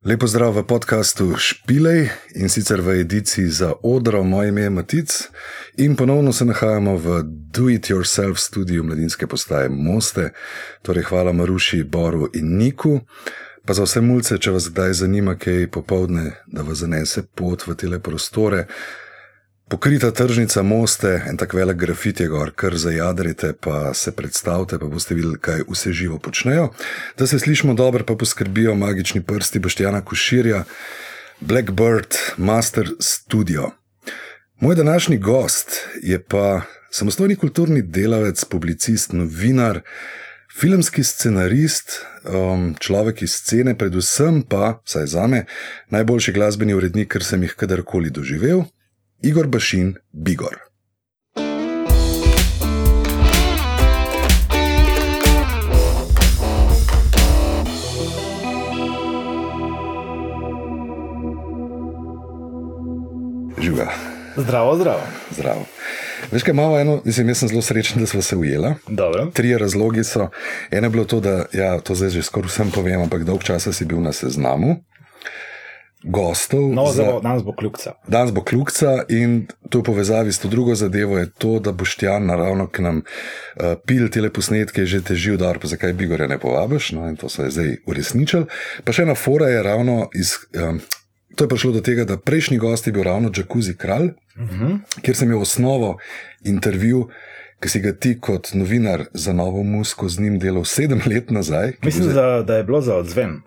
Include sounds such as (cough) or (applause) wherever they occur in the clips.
Lepo zdrav v podkastu Špilej in sicer v ediciji za odro, moje ime je Matic in ponovno se nahajamo v Do It Yourself studiu mladinske postaje Moste. Torej, hvala Maruši, Boru in Niku. Pa za vse mulce, če vas kdaj zanima, kaj popovdne, da vas zanese pot v tele prostore. Pokrita tržnica Moste, en tak velik grafit je gor, kar zajadrite, pa se predstavite, pa boste videli, kaj vse živo počnejo. Da se slišimo dobro, pa poskrbijo magični prsti Boštjana Koširja, Blackbird Master Studio. Moj današnji gost je pa samostojni kulturni delavec, publicist, novinar, filmski scenarist, um, človek iz scene, predvsem pa, saj za me, najboljši glasbeni urednik, kar sem jih kadarkoli doživel. Igor Bašin, Bigor. Živa. Zdravo, zdravo. Zdravo. Veš, kaj imamo eno, mislim, jaz sem zelo srečen, da smo se ujeli. Trije razlogi so. Eno je bilo to, da, ja, to zdaj že skoraj vsem povem, ampak dolg časa si bil na seznamu gostov. No, za, bo, danes bo kljukca. Danes bo kljukca in to v povezavi s to drugo zadevo je to, da boš ti naravno k nam uh, pil te posnetke, že teži udar, pa zakaj bi gore ne povabiš. No, in to se je zdaj uresničil. Pa še ena fora je ravno iz. Um, To je prišlo do tega, da prejšnji gost je bil ravno Jacuzzi Kralj, uh mhm. -huh. kjer sem imel osnovo intervju, ki si ga ti kot novinar za novo musko z njim delal sedem let nazaj. Mislim, zdaj... da, da je bilo za odzven.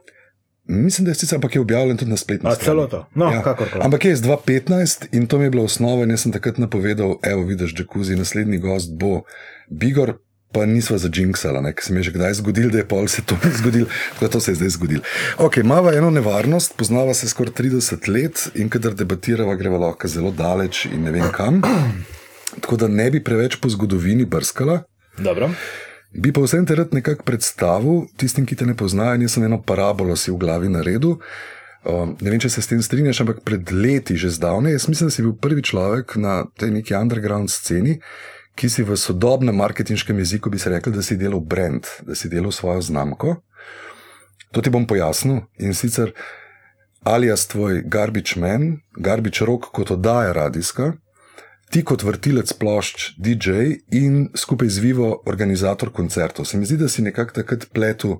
Mislim, da je sicer ampak je objavljen tudi na spletni strani. Celo to. No, ja. Ampak je z 2015 in to mi je bilo osnova. Jaz sem takrat napovedal, evo, vidiš, jacuzzi, naslednji gost bo Bigor. Pa nismo za Jinxala, ker se mi je že kdaj zgodil, da je pol se to (laughs) ni zgodil, tako da to se je zdaj zgodil. Ok, imamo eno nevarnost, poznava se skoraj 30 let in kadar debatirava, greva lahko zelo daleč in ne vem kam. (clears throat) Tako da ne bi preveč po zgodovini brskala. Dobro. Bi pa vsem te rad nekako predstavil, tistim, ki te ne poznajo, jaz sem eno parabolo si v glavi naredil. Um, ne vem, če se s tem strinjaš, ampak pred leti, že zdavne, jaz mislim, da si bil prvi človek na tej neki underground sceni, ki si v sodobnem marketinškem jeziku bi se rekel, da si delal brand, da si delal svojo znamko. To ti bom pojasnil in sicer alias tvoj Garbage Man, Garbage Rock kot oddaja radijska ti kot vrtilec plošč, DJ in skupaj z Vivo, organizator koncertov. Se mi zdi, da si nekako takrat pletel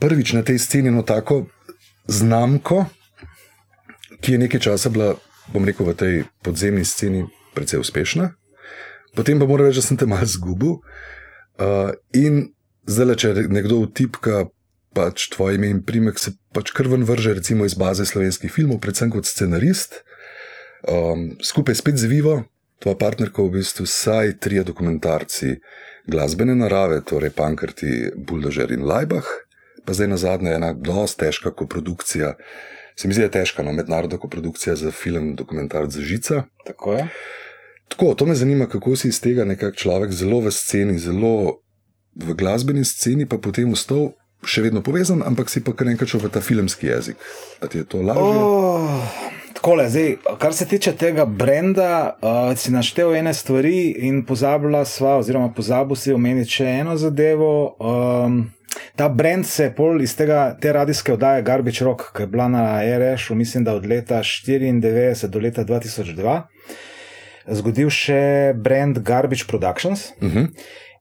prvič na tej sceni eno tako znamko, ki je nekaj časa bila, bom rekel, v tej podzemni sceni precej uspešna. Potem pa moram reči, da sem te malo zgubil. Uh, in zdaj, če nekdo vtipka pač tvoje ime in primek, se pač krven vrže, recimo iz baze slovenskih filmov, predvsem kot scenarist. Um, skupaj spet z Vivo, tvoja partnerka, v bistvu vsaj tri dokumentarci glasbene narave, torej Pankrti, Buldožer in Lajbah, pa zdaj na zadnje ena dosta težka koprodukcija. Se mi zdi, da je težka, no, mednarodna koprodukcija za film, dokumentarc za žica. Tako je. Tako, to me zanima, kako si iz tega nekak človek zelo v sceni, zelo v glasbeni sceni, pa potem vstal. Še vedno povezan, ampak si pa kar nekaj v ta filmski jezik. Ali ti je to lažje? Oh. Takole, zdaj, kar se tiče tega brenda, uh, si naštel ene stvari in pozabila sva, oziroma pozabil si omeniti še eno zadevo. Um, ta brend se je pol iz tega, te radijske oddaje Garbage Rock, ki je bila na RS-u, mislim, da od leta 1994 do leta 2002, zgodil še brend Garbage Productions. Uh mhm. -huh.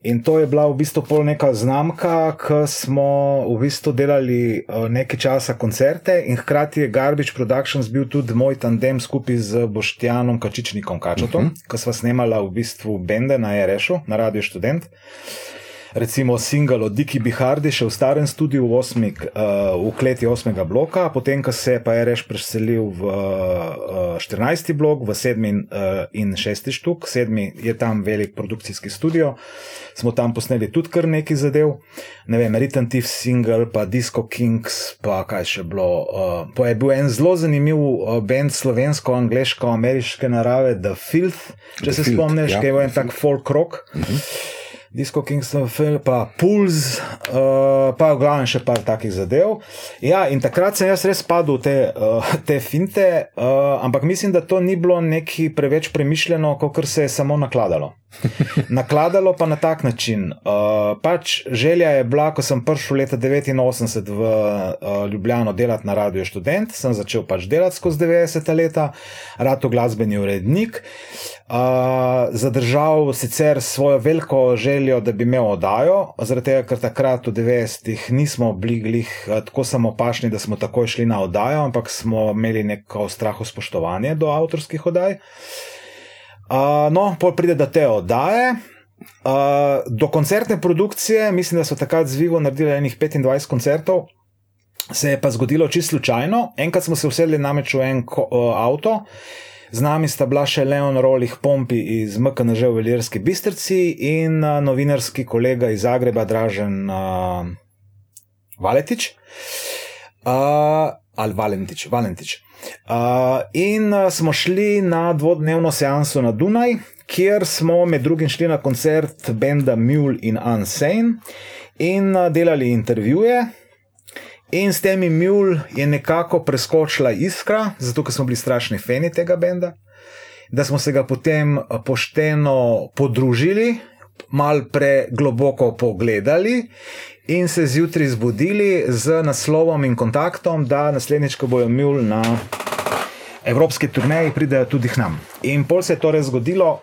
In to je bila v bistvu pol neka znamka, ki smo v bistvu delali eh, nekaj časa koncerte, in hkrati je Garbage Productions bil tudi moj tandem skupaj z Boštjanom Kačičnikom Kačotom, uh mhm. -huh. ki smo snemali v bistvu bende na RS-u, na Radio Student. Uh, recimo single od Diki Bihardi, še v starem studiu v, osmi, uh, v kleti 8. bloka, potem ko se je pa RS preselil v uh, eh, 14. blok, v 7. Uh, in 6. štuk, 7. je tam velik produkcijski studio, smo tam posneli tudi kar nekaj zadev, ne vem, Ritten Thief single, pa Disco Kings, pa kaj še bilo. Uh, pa je bil en zelo zanimiv uh, band slovensko-angliško-ameriške narave, The Filth, če The se spomniš, ja. ki je en tak folk rock. Uh mhm. -huh. Disco Kingston, pa Pulz, uh, pa v glavnem še par takih zadev. Ja, in takrat sem jaz res padel v te, uh, (laughs) te finte, uh, ampak mislim, da to ni bilo neki preveč premišljeno, kot se je samo nakladalo. (laughs) Nakladalo pa na tak način. Uh, pač želja je bila, ko sem prišel leta 89 v uh, Ljubljano delati na Radio Student, sem začel pač delati skozi 90 leta, rado glasbeni urednik. Uh, zadržal sicer svojo veliko željo, da bi imel oddajo, zaradi tega, ker takrat v 90-ih nismo bili uh, tako samopašni, da smo takoj šli na oddajo, ampak smo imeli neko straho spoštovanje do avtorskih oddaj. Uh, no, pol pride do te oddaje. Uh, do koncertne produkcije, mislim, da so takrat z Vivo naredili enih 25 koncertov, se je pa zgodilo čisto slučajno. Enkrat smo se usedli namreč v en uh, avto, z nami sta bila še Leon Rolih Pompi iz MKNŽ v Veljerski Bistrci in novinarski kolega iz Zagreba, Dražen uh, Valetič. Uh, ali Valentič, Valentič. Uh, in uh, smo šli na dvodnevno seanso na Dunaj, kjer smo med drugim šli na koncert benda Mule in Unsane in uh, delali intervjuje. In s temi Mule je nekako preskočila iskra, zato smo bili strašni fani tega benda, da smo se ga potem pošteno podružili, mal pregloboko pogledali in se zjutraj zbudili z naslovom in kontaktom, da naslednjič, ko bojo Mule na evropski turnaji, pridejo tudi k nam. In pol se je torej zgodilo.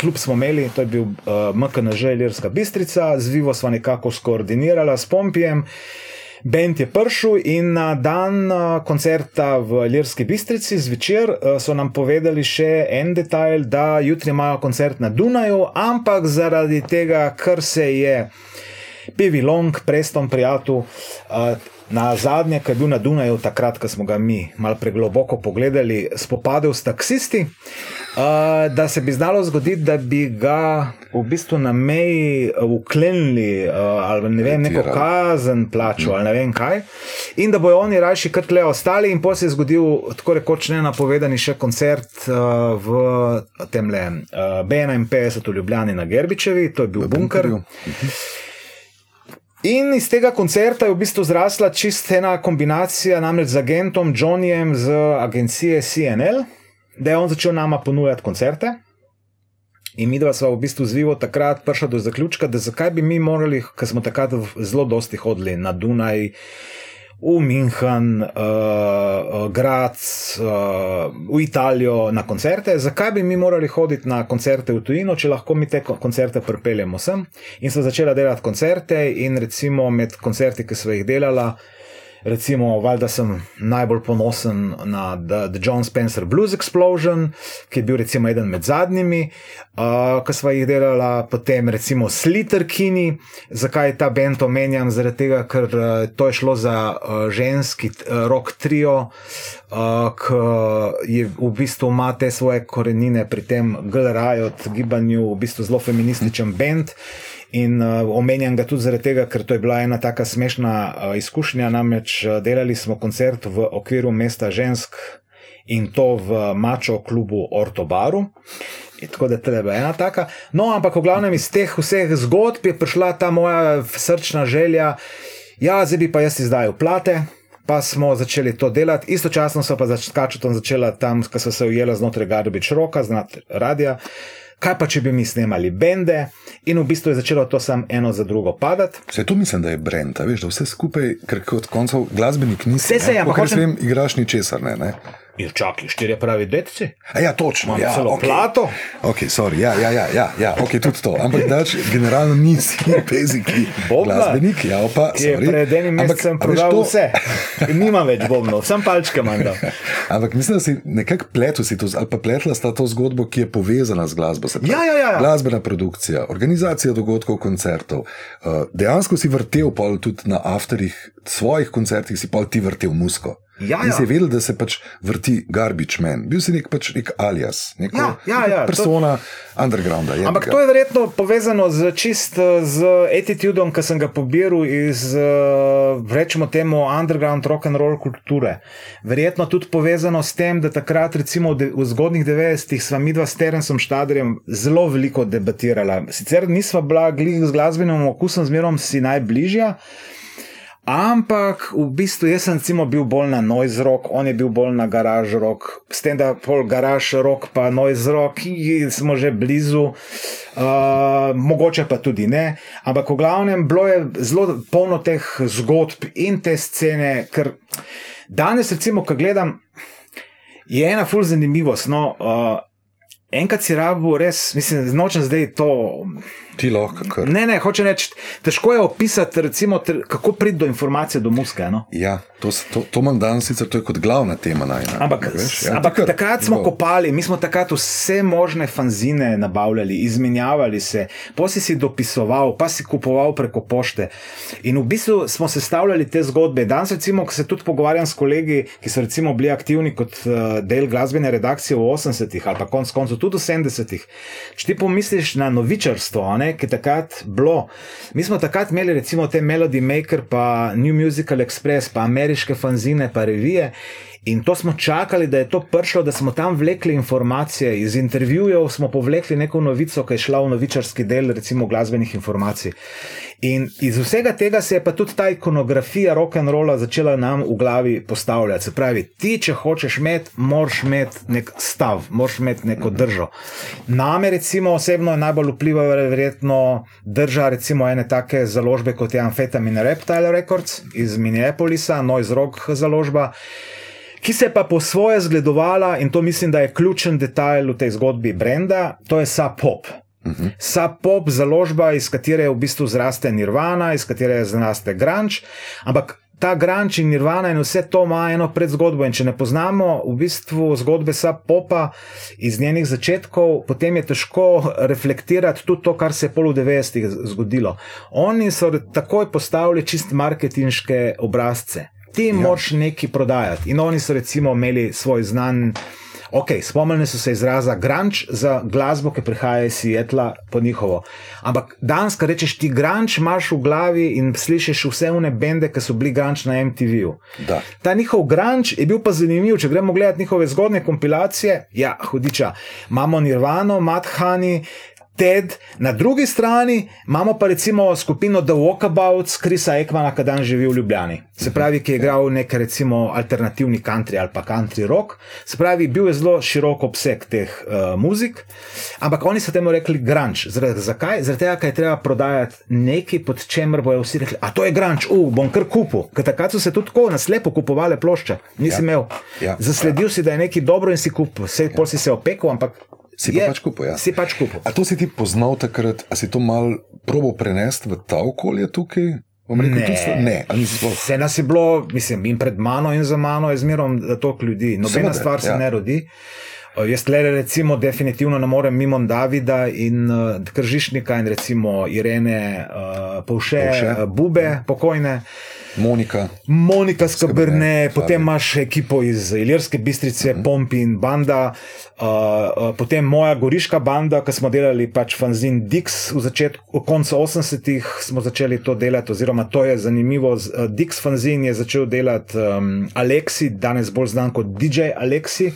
Kljub smo imeli, to je bil uh, MKNŽ Ilirska Bistrica, z Vivo smo nekako skoordinirali s Pompijem. Bend je prišel in na dan koncerta v Ilirski Bistrici zvečer so nam povedali še en detajl, da jutri imajo koncert na Dunaju, ampak zaradi tega, ker se je Pivi Long, Preston, prijatelj, na zadnje, ki je bil na Dunaju, takrat, ko smo ga mi malo pregloboko pogledali, spopadel s taksisti. Uh, da se bi znalo zgoditi, da bi ga v bistvu na meji uklenili uh, ali ne vem, neko kazen plačal ali ne vem kaj, in da bojo oni rajši kot le ostali, in potem se je zgodil tako rekoč ne napovedani še koncert uh, v tem le uh, B51 v Ljubljani na Gerbičevi, to je bil v bunker. In iz tega koncerta je v bistvu zrasla čist ena kombinacija, namreč z agentom Johnnyjem z agencije CNL da je on začel nama ponujati koncerte. In mi dva smo v bistvu zvivo takrat prišli do zaključka, da zakaj bi mi morali, ker smo takrat zelo dosti hodili na Dunaj, v München, uh, Graz, uh, v Italijo na koncerte, zakaj bi mi morali hoditi na koncerte v tujino, če lahko mi te koncerte pripeljemo sem. In so začela delati koncerte in recimo med koncerti, ki so jih delala, recimo, valjda sem najbolj ponosen na The, The John Spencer Blues Explosion, ki je bil recimo eden med zadnjimi, uh, ki smo jih delali, potem recimo Sliter Kini. Zakaj ta bend omenjam? Zaradi tega, ker uh, to je šlo za uh, ženski uh, rock trio, uh, ki je v bistvu ima te svoje korenine pri tem GLR-ju, gibanju, v bistvu zelo feminističen bend. In uh, omenjam ga tudi zaradi tega, ker to je bila ena tako smešna uh, izkušnja. Namreč uh, delali smo koncert v okviru mesta žensk in to v Mačo klubu Ortobaru. Tako da je bila ena taka. No, ampak v glavnem iz teh vseh zgodb je prišla ta moja srčna želja, ja, zdaj bi pa jaz izdajal plate. Pa smo začeli to delati, istočasno so pa začela začela tam, ko so se ujela znotraj Garbič roka, znotraj radia kaj pa če bi mi snemali bende, in v bistvu je začelo to samo eno za drugo padati. Vse to mislim, da je brend, veš, da vse skupaj, ker kot koncev glasbenik nisi. Vse se je, ampak hočem... igraš ničesar, ne. ne? Je čakaj, štiri pravi detci. A ja, točno. Ja, celo okay. plato. Ok, sorry, ja, ja, ja, ja, ja ok, tudi to. Ampak dač, generalno nisi (laughs) peziki. Glasbenik, ja. Ki je pred enim mesecem prodal to... vse. Nima več bobnov, sem palčke manjka. (laughs) Ampak mislim, da si nekako pletel si to, ali pa pletla sta to zgodbo, ki je povezana z glasbo. Pravi, ja, ja, ja. Glasbena produkcija, organizacija dogodkov, koncertov. Uh, dejansko si vrtel pol tudi na afterih svojih koncertih, si pol ti vrtel musko. Ja, ja. In si vedel, da se pač vrti garbage man. Bil si nek, pač nek alias, nek ja, ja, ja, persona to... undergrounda. Ampak to je verjetno povezano z čist z attitudom, ki sem ga pobiral iz, rečemo temu, underground rock and roll kulture. Verjetno tudi povezano s tem, da takrat, recimo v zgodnih 90-ih, sva midva s Terensom Štaderjem zelo veliko debatirala. Sicer nisva bila glih z glasbenim okusom, zmerom si najbližja. Ampak v bistvu jaz sem recimo, bil bolj na noise rock, on je bil bolj na garaž rock, s tem, da pol garaž rock, pa noise rock, smo že blizu, uh, mogoče pa tudi ne. Ampak v glavnem bilo je zelo polno teh zgodb in te scene, ker danes, recimo, ko gledam, je ena ful zanimivost. No, uh, enkrat si rabo, res, mislim, nočem zdaj to. Ti lahko kar. Ne, ne, hoče reči, težko je opisati, recimo, ter, kako priti do informacije, do muske. No? Ja, to, to, to imam danes, sicer to je kot glavna tema najna. Ampak, veš, ja, ampak kar, takrat smo bo. kopali, mi smo takrat vse možne fanzine nabavljali, izmenjavali se, pa si si dopisoval, pa si kupoval preko pošte. In v bistvu smo sestavljali te zgodbe. Danes, recimo, ko se tudi pogovarjam s kolegi, ki so recimo bili aktivni kot uh, del glasbene redakcije v 80-ih ali pa konc koncev tudi v 70-ih. Če ti pomisliš na novičarstvo, ne, ki je takrat bilo. Mi smo takrat imeli recimo te Melody Maker, pa New Musical Express, pa ameriške fanzine, pa revije. In to smo čakali, da je to prišlo, da smo tam vlekli informacije. Iz intervjujev smo povlekli neko novico, ki je šla v novičarski del, recimo glasbenih informacij. In iz vsega tega se je pa tudi ta ikonografija rock and rolla začela nam v glavi postavljati. Se pravi, ti, če hočeš imeti, moraš imeti nek stav, moraš imeti neko držo. Name, recimo, osebno je najbolj vplivala verjetno drža recimo ene take založbe kot je Amphetamine Reptile Records iz Minneapolisa, Noise Rock založba ki se je pa po svoje zgledovala, in to mislim, da je ključen detajl v tej zgodbi Brenda, to je Sub Pop. Uh -huh. Sub Pop založba, iz katere v bistvu zraste Nirvana, iz katere zraste Grunge, ampak ta Grunge in Nirvana in vse to ima eno predzgodbo. In če ne poznamo v bistvu zgodbe Sub Popa iz njenih začetkov, potem je težko reflektirati tudi to, kar se je pol v 90-ih zgodilo. Oni so takoj postavili čist marketinške obrazce ti ja. moraš nekaj prodajati. In oni so recimo imeli svoj znan. Ok, spomnili so se izraza grunge za glasbo, ki prihaja iz Sietla po njihovo. Ampak danes, ko rečeš ti grunge, imaš v glavi in slišiš vse one bende, ki so bili grunge na MTV-ju. Da. Ta njihov grunge je bil pa zanimiv, če gremo gledati njihove zgodne kompilacije. Ja, hudiča, imamo Nirvano, Madhani. Ted, na drugi strani imamo pa recimo skupino The Walkabouts, Krisa Ekmana, ki dan živi v Ljubljani. Se pravi, ki je igral nek recimo alternativni country ali pa country rock. Se pravi, bil je zelo širok obseg teh uh, muzik, ampak oni so temu rekli grunge. Zaradi, zakaj? Zaradi tega, ker je treba prodajati nekaj, pod čemer bojo vsi rekli, a to je grunge, uh, bom kar kupil. Ker takrat so se tudi tako naslepo kupovale plošče. Nisi Ja. imel. Ja. Zasledil si, da je nekaj dobro in si kupil. Vse, pol si se opekel, ampak. Si pa je- pač kupil, ja. Si pač kupil. A to si ti poznal takrat, a si to mal probo prenesti v ta okolje tukaj? Rekel, Ne. sta- ne. Vse nas je bilo, mislim, in pred mano in za mano je zmerom toliko ljudi. Nobena Seveda, stvar se ja. ne rodi. Uh, Jaz le recimo definitivno ne morem mimo Davida in uh, Kržišnika in recimo Irene uh, Povše, Povše. uh, Bube, pokojne. Monika, Monika Skaberne, Skabrne, potem imaš ekipo iz Ilirske bistrice, uh -huh. Pompi in banda, uh, uh, potem moja goriška banda, ki smo delali pač fanzin Dix v začetku, v koncu 80-ih smo začeli to delati, oziroma to je zanimivo. z- uh, Dix fanzin je začel delati um, Aleksi, danes bolj znan kot DJ Aleksi.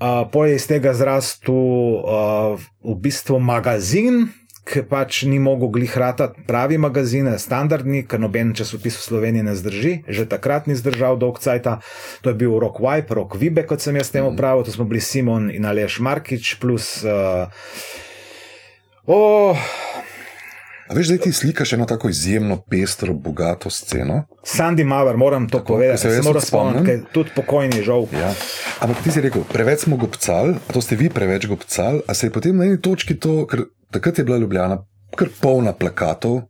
Uh, po je iz tega zrastel uh, v bistvu magazin, ki pač ni mogel glihrati pravi magazine, standardni, ker noben časopis v Sloveniji ne zdrži, že takrat ni zdržal dolg cajta. To je bil Rock Wipe, Rock Vibe, kot sem jaz temu pravil, to smo bili Simon in Aleš Markič, plus. Uh, oh, a veš, da ti slikaš eno tako izjemno pestro, bogato sceno? Sandy Maver, moram to Tako, povedati, se moram spomniti, tudi pokojni žal. Ja. Ampak ti si rekel, preveč smo gobcali, to ste vi preveč gobcali, a se je potem na eni točki to, ker takrat je bila Ljubljana kar polna plakatov.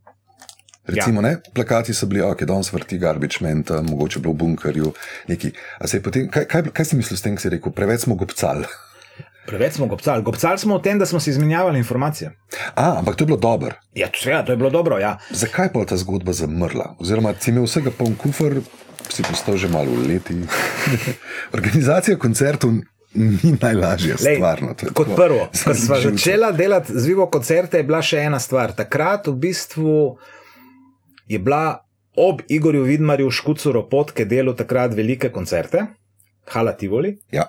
Recimo, ja. ne, plakati so bili, ok, danes vrti garbage man, tam, mogoče bilo v bunkerju, neki. Potem, kaj, kaj, kaj si mislil s tem, ko si rekel, preveč smo gobcali? (laughs) Preveč smo gobcali. Gobcali smo v tem, da smo si izmenjavali informacije. A, ampak to je bilo dobro. Ja, to, ja, to je bilo dobro. Ja. Zakaj pa je ta zgodba zamrla? Oziroma, si imel vsega poln kufr, si postal že malo v leti. (laughs) Organizacija koncertov (laughs) ni najlažja Lej, stvar. no, to je kot tako prvo, ko smo začeli delati z Vivo koncerte, je bila še ena stvar. Takrat v bistvu je bila ob Igorju Vidmarju, Škucu Ropotke delu takrat velike koncerte, Hala Tivoli, Ja,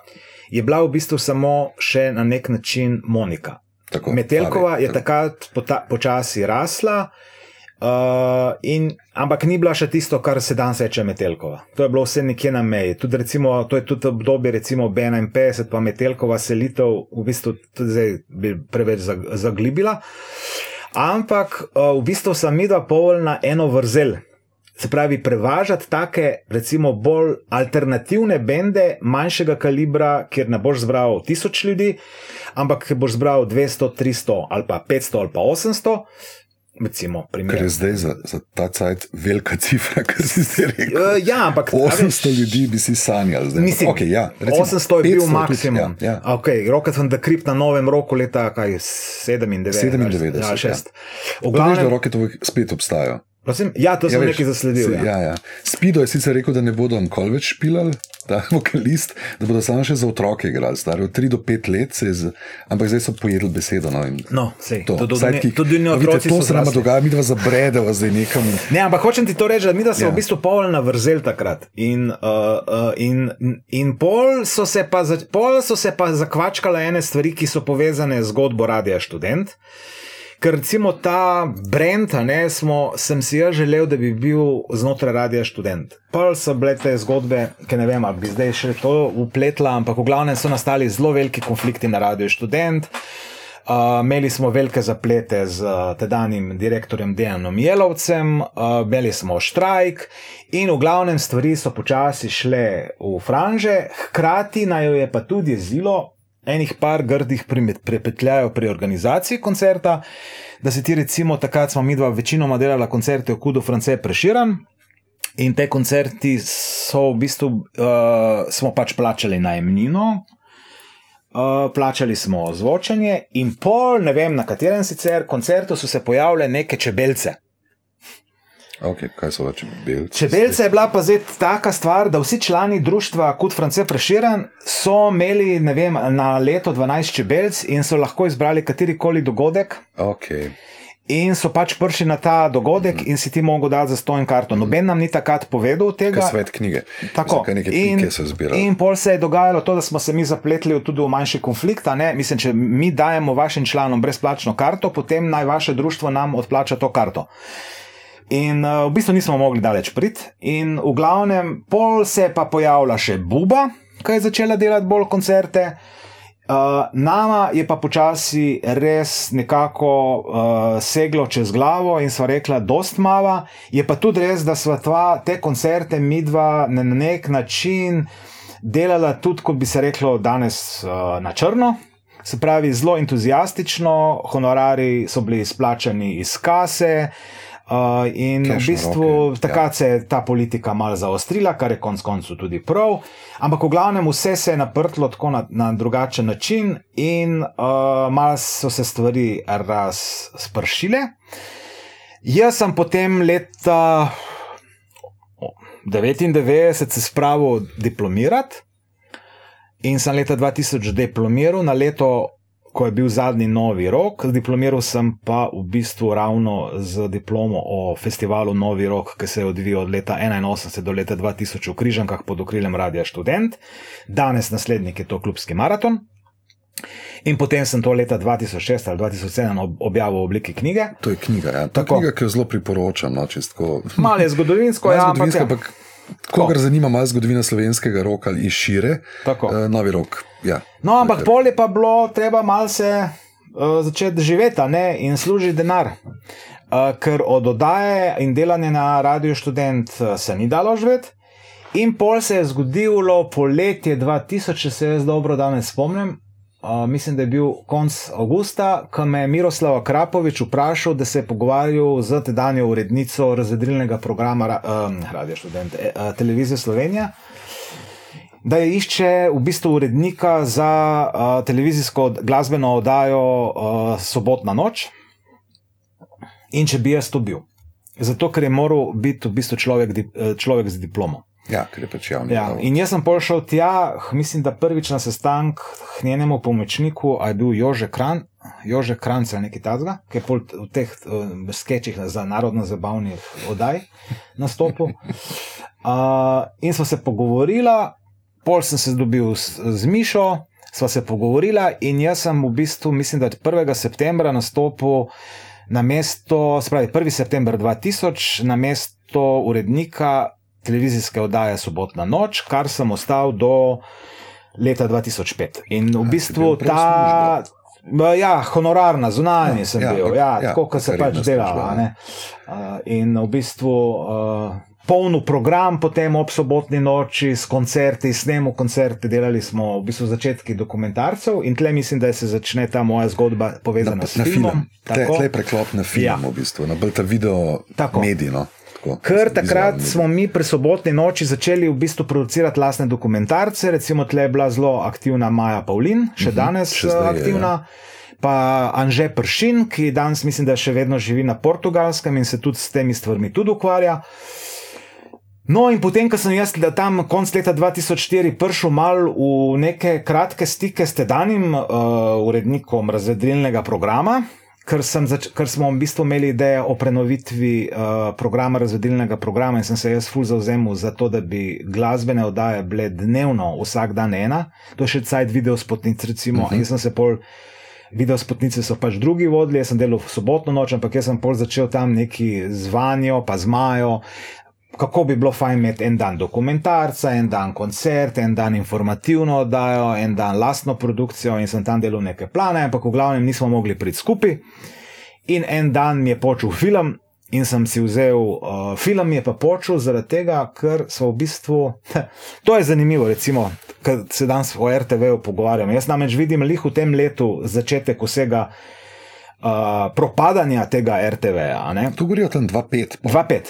je bila v bistvu samo še na nek način Monika. tako. Metelkova Fabi, je tako. takrat pota- počasi rasla. Uh, in, ampak ni bila še tisto, kar se danes reče Metelkova. To je bilo vse nekje na meji. Tudi recimo, to je tudi obdobje, recimo B51, pa Metelkova selitev, v bistvu tudi zdaj bi preveč zaglibila. Ampak uh, v bistvu sem midva povoljna eno vrzel. Se pravi, prevažati take, recimo, bolj alternativne bende, manjšega kalibra, kjer ne boš zbral tisoč ljudi, ampak boš zbral 200, 300 ali pa 500 ali pa 800. Recimo, Kar je zdaj za, za ta cajt velika cifra, (laughs) kar si zdaj rekel. Uh, ja, ampak 800 veš, ljudi bi si sanjali. Zdaj. Mislim, okay, ja, recimo, 800 je bil maksimum. Tudi, ja, ja. Okay, Rocket from the Crypt na novem roku leta 97. 97. Ja, ja. V glavnem, veš, da Rocketovi spet obstajajo. Prosim? Ja, to sem ja, nekaj zasledil. Si, ja. Ja, ja. Spido je sicer rekel, da ne bodo nikoli več špilali, ta (laughs) vokalist, da bodo samo še za otroke igrali, stari od 3 do 5 let, z, ampak zdaj so pojedli besedo. No, no sej, to, to, to, ki, tudi ne otroci. To se nam dogaja, mi dva zabredeva zdaj nekam. (laughs) Ne, ampak hočem ti to reči, da mi dva smo ja. v bistvu polna vrzel takrat. In, uh, uh, in, in pol, so pa, pol so se pa zakvačkale ene stvari, ki so povezane z zgodbo Radia Student. Ker recimo ta brend, ne, smo, sem si jaz želel, da bi bil znotraj radia študent. Prvo so bile te zgodbe, ki ne vem, ali bi zdaj še to upletla, ampak v glavnem so nastali zelo veliki konflikti na radio študent. Uh, imeli smo velike zaplete z uh, tedanjim direktorjem Dejanom Jelovcem, uh, imeli smo štrajk in v glavnem stvari so počasi šle v franže, hkrati naj jo je pa tudi zilo, enih par grdih prepetljajo pri organizaciji koncerta, da se ti recimo takrat smo mi dva večinoma delala koncerte v Kudu, France, Preširan. In te koncerti so v bistvu, uh, smo pač plačali najemnino, uh, plačali smo zvočanje, in pol, ne vem na katerem sicer koncertu, so se pojavile neke čebelce. Okay, kaj so čebelce? Čebelce je bila pa zdaj taka stvar, da vsi člani društva kot France Preširen so imeli vem, na leto 12 čebelc in so lahko izbrali katerikoli dogodek. Okay. In so pač prišli na ta dogodek, mm. in si ti mogel dati za stojno karto. Noben nam ni takrat povedal tega. Kot svet knjige. Tako. In, in pol se je dogajalo to, da smo se mi zapletli tudi v manjši konflikt. Mislim, če mi dajemo vašim članom brezplačno karto, potem naj vaše društvo nam odplača to karto. In uh, v bistvu nismo mogli daleč priti, in v glavnem, pol se je pa pojavila še Buba, ki je začela delati bolj koncerte. Uh, nama je pa počasi res nekako uh, seglo čez glavo in sva rekla, dost mava. Je pa tudi res, da sva tva, te koncerte midva na nek način delala tudi, kot bi se reklo, danes uh, na črno. Se pravi, zelo entuzijastično, honorari so bili izplačani iz kase. Uh, Uh, in Cash v bistvu takrat ja. se je ta politika malo zaostrila, kar je konec koncev tudi prav. Ampak v glavnem vse se je naprtlo tako na, na drugačen način, in uh, malo so se stvari razpršile. Jaz sem potem leta 1999 se spravil diplomirati. In sem leta 2000 diplomiral, na leto ko je bil zadnji novi rok, diplomiral sem pa v bistvu ravno z diplomo o festivalu Novi rok, ki se je odvijal od leta 1981 do leta 2000 v Križankah pod okriljem Radia Student, danes naslednik je to klubski maraton. In potem sem to leta 2006 ali 2007 objavil v obliki knjige. To je knjiga, ja. Ta knjiga, ki jo zelo priporočam. No. Malo je zgodovinsko, ja, zgodovinsko ampak. Kogar zanima malo zgodovina slovenskega roka ali šire, uh, novi rok. Ja. No, ampak pol je pa bilo treba malo se uh, začeti živeti ne, in služiti denar. Uh, ker od oddaje in delanja na Radio Student uh, se ni dalo živeti. In pol se je zgodilo poletje 2000, če se jaz dobro danes spomnim, mislim, da je bil konec avgusta, ko me je Miroslav Krapovič vprašal, da se je pogovarjal z tedanjo urednico razvedrilnega programa uh, Radio Student, uh, Televizije Slovenija. Da je išče v bistvu urednika za uh, televizijsko glasbeno oddajo uh, Sobotna noč, in če bi jaz to bil. Zato, ker je moral biti v bistvu človek, človek z diplomo. Ja, ker je pač javni. Ja, in jaz sem prišel tja, mislim, da prvič na sestank k njenemu pomočniku, a je bil Jože Kran, Jože Kranc ali nekaj takega, ki je v teh uh, sketchih za narodno zabavnih oddaj nastopil. Uh, in smo se pogovorila, pol sem se dobil z, z Mišo, sva se pogovorila in jaz sem v bistvu, mislim, da od 1. septembra nastopil na mesto, spravi 1. september 2000, na mesto urednika televizijske oddaje Sobotna noč, kar sem ostal do leta 2005. In v bistvu ta. Ja, honorarna, zunanji ja, sem ja, bil, ja, ja, tako kot se pač dela. Uh, in v bistvu uh, poln program, potem ob sobotni noči s koncerti, snemo koncerte, delali smo v bistvu začetki dokumentarcev in tle mislim, da se začne ta moja zgodba povezana na, s filmom. Tle, tle preklop na film, ja. v bistvu, na bolj ta video medij. No? Ker takrat smo mi pri sobotni noči začeli v bistvu producirati lastne dokumentarce, recimo tle je bila zelo aktivna Maja Pavlin, še uh mhm, -huh, danes še zdaj, aktivna. Je, ja. Pa Anže Pršin, ki danes mislim, da še vedno živi na portugalskem in se tudi s temi stvarmi tudi ukvarja. No, in potem, ko sem jaz tam konc leta 2004 prišel mal v neke kratke stike s tedanjim uh, urednikom razvedrilnega programa, ker, zač, ker smo v bistvu imeli idejo o prenovitvi uh, programa, razvedilnega programa, in sem se jaz ful zauzemal za to, da bi glasbene oddaje bile dnevno, vsak dan ena, to je še cajt video spotnic, recimo. Uh -huh. In sem se pol. Video spotnice so pač drugi vodili, jaz sem delal v sobotno noč, ampak jaz sem pol začel tam neki zvanjo, pa zmajo, kako bi bilo fajn imeti en dan dokumentarca, en dan koncert, en dan informativno oddajo, en dan lastno produkcijo in sem tam delal neke plane, ampak v glavnem nismo mogli priti skupaj. In en dan mi je počel film. In sem si vzel uh, film, je pa počel zaradi tega, ker so v bistvu. (laughs) To je zanimivo, recimo, ker se danes o RTV-u pogovarjamo. Jaz namreč vidim lih v tem letu začetek vsega uh, propadanja tega RTV-ja. Tu govorijo tam 2-5. 2-5.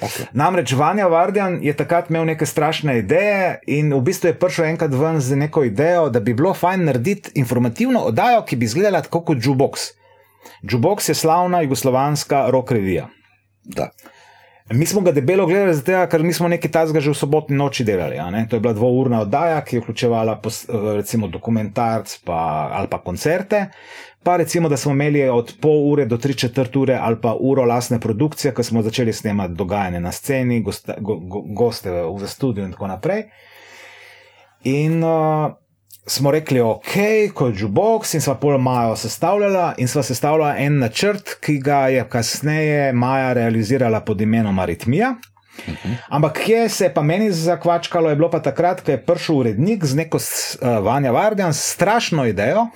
Okay. Namreč Vanja Vardjan je takrat imel neke strašne ideje in v bistvu je prišel enkrat ven z neko idejo, da bi bilo fajn narediti informativno oddajo, ki bi izgledala tako kot Jukebox. Jukebox je slavna jugoslovanska rock revija. Da. Mi smo ga debelo gledali, zato, ker smo nekaj tajnega že v sobotni noči delali. To je bila dvourna oddaja, ki je vključevala recimo dokumentarc pa, ali pa koncerte. Pa recimo, da smo imeli od pol ure do tri četrt ure ali pa uro lastne produkcije, ko smo začeli snemati dogajanje na sceni, goste, go, go, goste v studiu in tako naprej. In uh, smo rekli, ok, kot je Jubox, in sva pol Maja sestavljala in sva sestavljala en načrt, ki ga je kasneje Maja realizirala pod imenom Aritmija. Uhum. Ampak kje se je pa meni zakvačkalo, je bilo pa takrat, ko je prišel urednik z neko uh, Vanja Vardjan, strašno idejo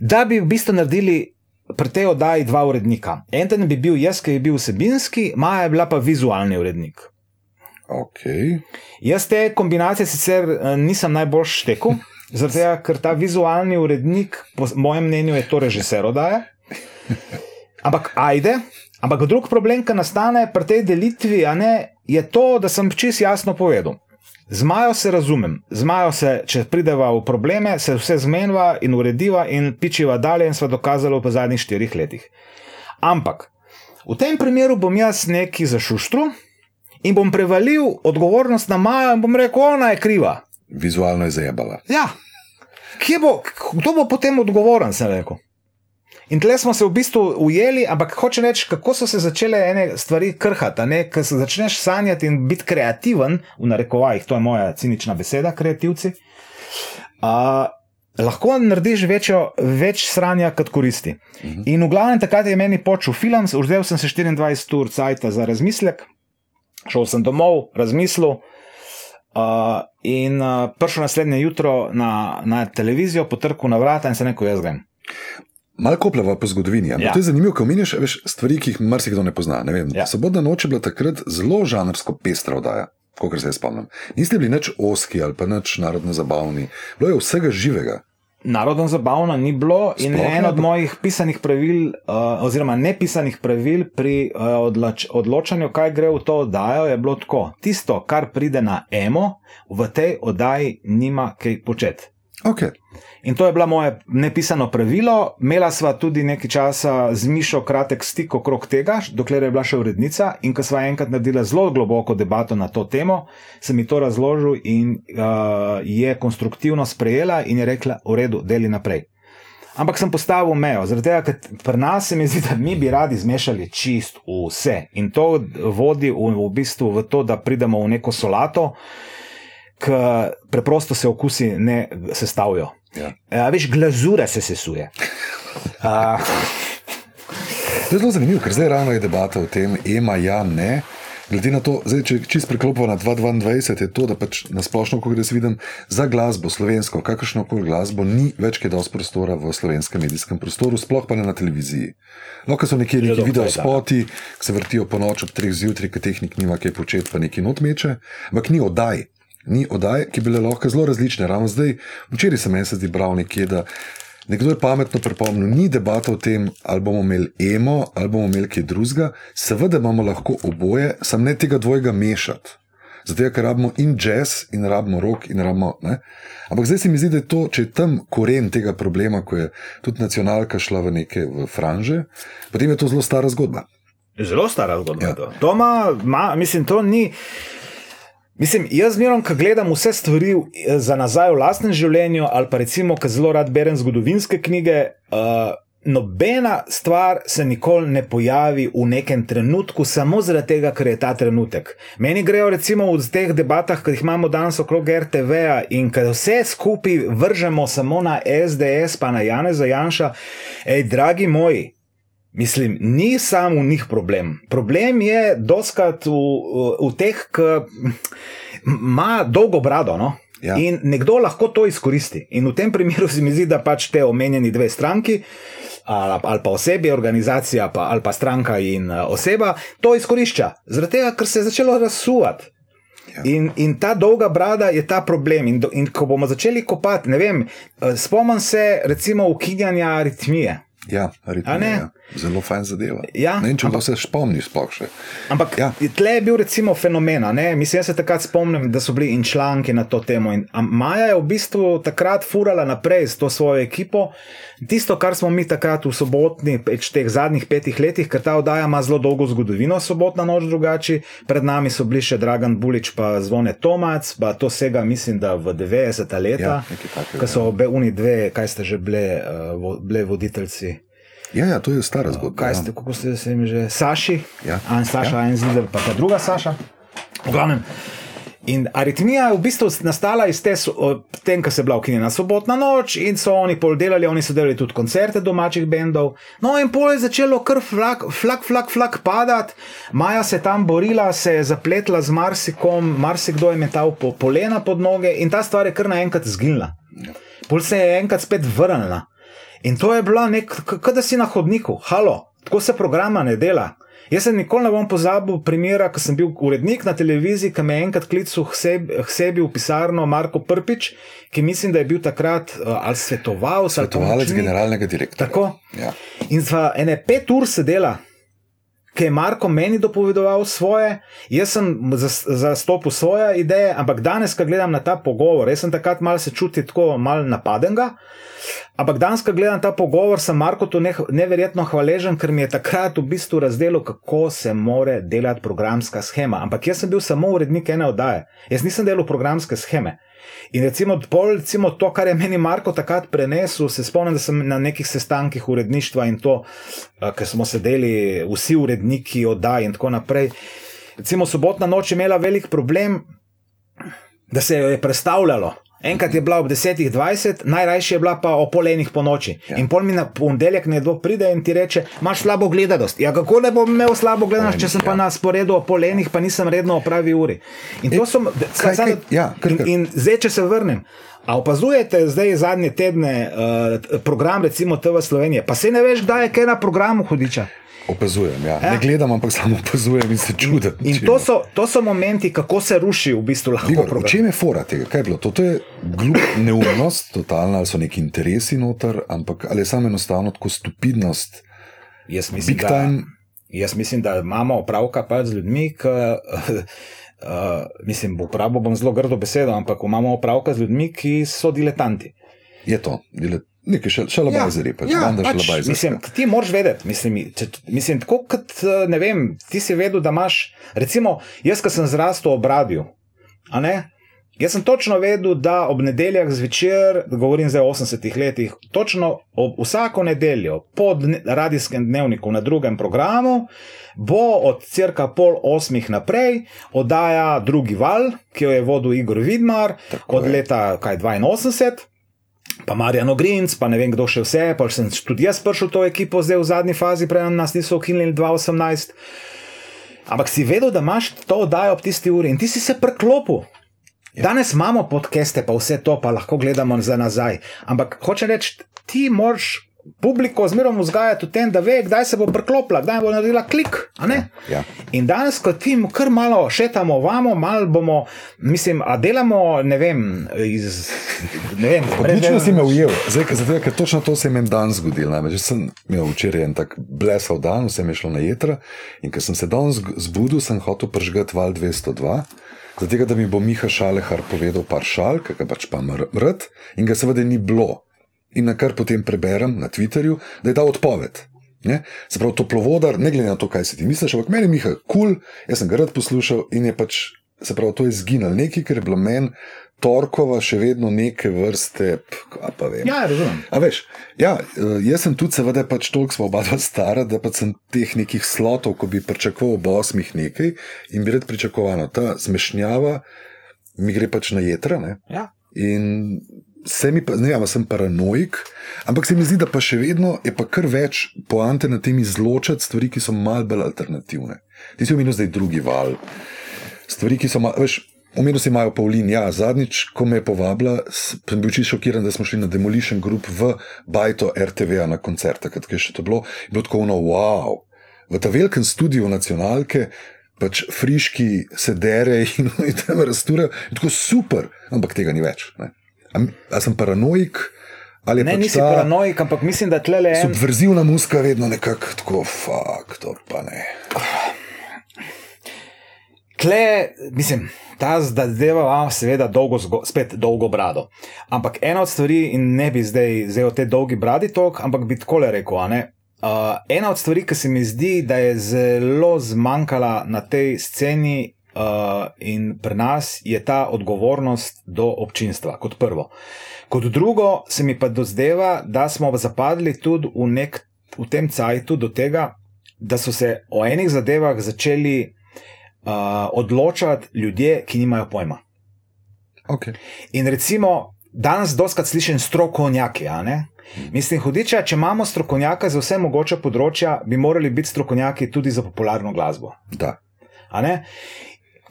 da bi v bistvu naredili pri tej oddaji dva urednika. En bi bil jaz, ki je bil vsebinski, Maja je bila pa vizualni urednik. Okay. Jaz te kombinacije sicer eh, nisem najbolj štekel, (laughs) zato ker ta vizualni urednik, po mojem mnenju, je to režiser oddaje. Ampak ajde. Ampak drug problem, ki nastane pri tej delitvi, ne, je to, da sem čist jasno povedal. Z Majo se razumem, z Majo se, če prideva v probleme, se vse zmenjava in urediva in pičiva dalje in sva dokazala v zadnjih štirih letih. Ampak v tem primeru bom jaz neki zašuštru in bom prevalil odgovornost na Majo in bom rekel, ona je kriva. Vizualno je zajebala. Ja, kje bo, kdo bo potem odgovoren, sem rekel. In tle smo se v bistvu ujeli, ampak hoče reči, kako so se začele ene stvari krhati. Ker se začneš sanjati in biti kreativen, v narekovajih, to je moja cinična beseda, kreativci. Uh, lahko narediš večjo, več sranja, kot koristi. Uh mhm. -huh. In v glavnem takrat je meni počel film, vzel sem se 24 ur cajt za razmislek, šel sem domov, razmislil. Uh, in uh, prišel naslednje jutro na, na televizijo, potrkal na vrata in se rekel: Jaz grem. Malo kopljava po zgodovini. Ja. To je zanimivo, ko meniš stvari, ki jih marsikdo ne pozna. Ne ja. Sobotna noč je bila takrat zelo žanrsko pestra oddaja, kot se jaz spomnim. Niste bili nič oski ali pa nič narodno zabavni, bilo je vsega živega. Narodno zabavno ni bilo in Sploh eno od mojih pisanih pravil, uh, oziroma nepisanih pravil pri uh, odloč odločanju, kaj gre v to oddajo, je bilo tako: tisto, kar pride na emo, v tej oddaji nima kaj početi. Okay. In to je bilo moje nepisano pravilo. Imela sva tudi nekaj časa z Mišo kratek stik okrog tega, dokler je bila še urednica. In ko sva enkrat naredila zelo globoko debato na to temo, sem ji to razložil in uh, je konstruktivno sprejela in je rekla: V redu, deli naprej. Ampak sem postavil mejo, zaradi tega, ker pri nas se mi zdi, da mi bi radi zmešali čist vse. In to vodi v, v bistvu v to, da pridemo v neko solato, ki preprosto se okusi ne sestavljajo. Ja. A, veš, glazura se sesuje. A, To je zelo zanimivo, ker zdaj ravno je debata o tem, ema, ja, ne. Glede na to, zdaj, če čist preklopimo na 2022, je to, da pač na splošno, ko jaz vidim za glasbo, slovensko, kakršno koli glasbo, ni več kaj dosti prostora v slovenskem medijskem prostoru, sploh pa ne na televiziji. No, ker so nekje neki video spoti, ki se vrtijo po noč ob treh zjutraj, ki tehnik nima kaj početi, pa neki notmeče, ampak ni oddaj. Ni oddaj, ki bi bile lahko zelo različne. Ravno zdaj, včeraj sem se zdi bral nekje, da Nekdo je pametno pripomnil, ni debata o tem, ali bomo imeli emo, ali bomo imeli kaj drugega. Seveda imamo lahko oboje, sam ne tega dvojega mešati. Zato, ker rabimo in jazz, in rabimo rock, in rabimo. Ne? Ampak zdaj se mi zdi, da je to, če je tam koren tega problema, ko je tudi nacionalka šla v neke v franže, potem je to zelo stara zgodba. Zelo stara zgodba. Ja. To, to ma, ma, mislim, to ni. Mislim, jaz zmerno, ko gledam vse stvari eh, za nazaj v lastnem življenju, ali pa recimo, ko zelo rad berem zgodovinske knjige, uh, nobena stvar se nikoli ne pojavi v nekem trenutku, samo zaradi tega, ker je ta trenutek. Meni grejo recimo v teh debatah, ki jih imamo danes okrog RTV-ja in ker vse skupaj vržemo samo na SDS, pa na Janeza Janša, hej, dragi moji. Mislim, ni samo v njih problem. Problem je doskrat v, v, v teh, ki ima dolgo brado. No? Ja. In nekdo lahko to izkoristi. In v tem primeru se mi zdi, da pač te omenjeni dve stranki, ali, ali pa osebi, organizacija, pa, ali pa stranka in uh, oseba, to izkorišča. Zaradi tega, ker se je začelo razsuvati. Ja. In, in ta dolga brada je ta problem. In, do, in ko bomo začeli kopati, ne vem, uh, spomnim se recimo ukinjanja aritmije. Ja, aritmija. Ja. Zelo fajn zadeva. Ja, ne vem, če se spomniš, sploh še. Ampak ja. tle je bil recimo fenomen. Mislim, jaz se takrat spomnim, da so bili in članki na to temo. In Maja je v bistvu takrat furala naprej s to svojo ekipo. Tisto, kar smo mi takrat v sobotni, več teh zadnjih petih letih, ker ta oddaja ima zelo dolgo zgodovino, sobotna noč drugači. Pred nami so bili še Dragan Bulič, pa zvone Tomac, pa to vsega mislim, da v 90-ta leta, ja, ko so ja. obe uni dve, kaj ste že bile, uh, bile voditeljci. Ja, ja, to je stara zgodba. Kaj ja. ste, kako ste se jim že, Saši, ja. en Saša, ja. en Zidel, pa ta druga Saša. Glavnem. In aritmija je v bistvu nastala iz te, tem, ko se je bila ukinjena sobotna noč in so oni pol delali, oni so delali tudi koncerte domačih bendov. No, in pol je začelo kar flak, flak, flak, flak padati, Maja se je tam borila, se je zapletla z marsikom, marsikdo je metal po polena pod noge in ta stvar je kar naenkrat zginila. Ja. Pol se je enkrat spet vrnila. In to je bilo nek, kot da si na hodniku, halo, tako se programa ne dela. Jaz se nikoli ne bom pozabil primera, ko sem bil urednik na televiziji, ki me je enkrat klical k sebi, k sebi v pisarno Marko Prpič, ki mislim, da je bil takrat uh, ali svetoval, svetovalec generalnega direktorja. Tako. Ja. In za ene pet ur sedela ki je Marko meni dopovedoval svoje, jaz sem zastopil svoje ideje, ampak danes, ko gledam na ta pogovor, jaz sem takrat mal se čutil tako mal napadenga. Ampak danes, ko gledam ta pogovor, sem Marko tu neverjetno hvaležen, ker mi je takrat v bistvu razdelil, kako se more delati programska schema. Ampak jaz sem bil samo urednik ene oddaje, jaz nisem delal programske scheme. In recimo, pol, recimo to, kar je meni Marko takrat prenesel, se spomnim, da sem na nekih sestankih uredništva in to, uh, ker smo sedeli vsi uredniki oddaj in tako naprej. Recimo, sobotna noč je imela velik problem, da se jo je predstavljalo. Enkrat je bila ob 10:20, najrajši je bila pa o polenih po noči. Ja. In pol mi na ponedeljek nekdo pride in ti reče: imaš slabo gledanost. Ja, kako ne bom imel slabo gledanost, če sem ja. pa na sporedu o polenih, pa nisem redno opravi uri. In to sem, kaj, kaj, ja, in, in zdaj, če se vrnem. A opazujete zdaj zadnje tedne uh, program, recimo TV Slovenije, pa se ne veš, kdaj je kaj na programu hudiča. Opazujem, ja. Ja. ne gledam, ampak samo opazujem in se čudim. In to so, to so momenti, kako se ruši v bistvu lahko. V čem je fora tega? Kaj je bilo? To, to je glup neumnost, totalna, ali so neki interesi noter, ampak ali je samo enostavno tako stupidnost. Jaz mislim, da, jaz mislim, da imamo opravka pač z ljudmi, ki. (laughs) Uh, mislim, uporabo bom zelo grdo besedo, ampak imamo opravka z ljudmi, ki so diletanti. Je to, dilet, Nekaj še, še labajzeri, ja, pač, ja, pač, labajzer, mislim, ti moraš vedeti, mislim, če, mislim, tako kot, eh, ne vem, ti si vedel, da imaš, recimo, jaz, ki sem zrastel ob radiju, a ne, jaz sem točno vedel, da ob nedeljah zvečer, govorim zdaj o 80-ih letih, točno ob vsako nedeljo, po dne, radijskem dnevniku na drugem programu, bo od cirka pol osmih naprej oddaja drugi val, ki jo je vodil Igor Vidmar, od leta, kaj, 82. pa Marjano Grinc, pa ne vem kdo še vse, pa sem tudi jaz prišel v to ekipo, zdaj v zadnji fazi, prej nas niso ukinili 2018. Ampak si vedel, da imaš to oddajo ob tisti uri in ti si se preklopil. Danes imamo podcaste, pa vse to, pa lahko gledamo za nazaj. Ampak hoče reči, ti moraš publiko zmeraj vzgajati v tem, da ve, kdaj se bo preklopila, kdaj bo naredila klik. a ne? Ja. In danes, ko ti kar malo šetamo, vamo, malo bomo, mislim, a delamo, ne vem, iz. Ne vem, Odlično si me ujel, zdaj, ker, zato, ker točno to se je meni danes zgodilo. Namreč sem imel včeraj en tak blesal dan, vse mi je šlo na jedra in ker sem se danes zbudil, sem hotel pržgati val 202. Zato, da mi bo Miha Šalehar povedal par šal, ki ga pač pa mrd, in ga seveda ni bilo. In na kar potem preberem na Twitterju, da je dal odpoved. Ne? Se pravi, toplovodar, ne glede na to, kaj si ti misliš, ampak meni je Miha kul, cool, jaz sem ga rad poslušal in je pač, se pravi, to je zginil nekaj, ker je bilo meni torkova še vedno neke vrste, a pa vem. Ja, razumem. A veš, ja, eh, jaz sem tudi, seveda, pač toliko smo oba dva stara, da pa sem teh nekih slotov, ko bi pričakoval ob osmih nekaj in bi rad pričakoval, no, ta zmešnjava mi gre pač na jedra. Ja. In se mi pa, ne vem, sem paranoik, ampak se mi zdi, da pa še vedno je pa kar več poante na tem izločati stvari, ki so malce bolj alternativne. Ti si omenil zdaj drugi val. Stvari, ki so malo, veš. Omenil si Majo Pavlin, ja, zadnjič, ko me je povabila, sem bil čisto šokiran, da smo šli na Demolition Group v Bajto RTV na koncert, takrat je še to bilo, je bilo tako ono, wow, v ta velikem studiu nacionalke, pač friški se dere (laughs) in, in tam razturajo, je tako super, ampak tega ni več. Ne. A, a sem paranoik? Ali Ne, pač nisi paranoik, ampak mislim, da tle le en. subverzivna muska vedno nekako tako, fuck, to pa ne. Tle, mislim, ta zadeva ima seveda dolgo, zgo, spet dolgo brado. Ampak ena od stvari, in ne bi zdaj vzel te dolgi bradi tok, ampak bi tako le rekel. ne, Uh, ena od stvari, ki se mi zdi, da je zelo zmanjkala na tej sceni uh, in pri nas, je ta odgovornost do občinstva, kot prvo. Kot drugo, se mi pa dozdeva, da smo zapadli tudi v, nek, v tem cajtu do tega, da so se o enih zadevah začeli uh, odločati ljudje, ki nimajo pojma. Okay. In recimo, danes doskrat slišim strokovnjaki. Mislim, hudiča, če imamo strokovnjaka za vse mogoče področja, bi morali biti strokovnjaki tudi za popularno glasbo. Da.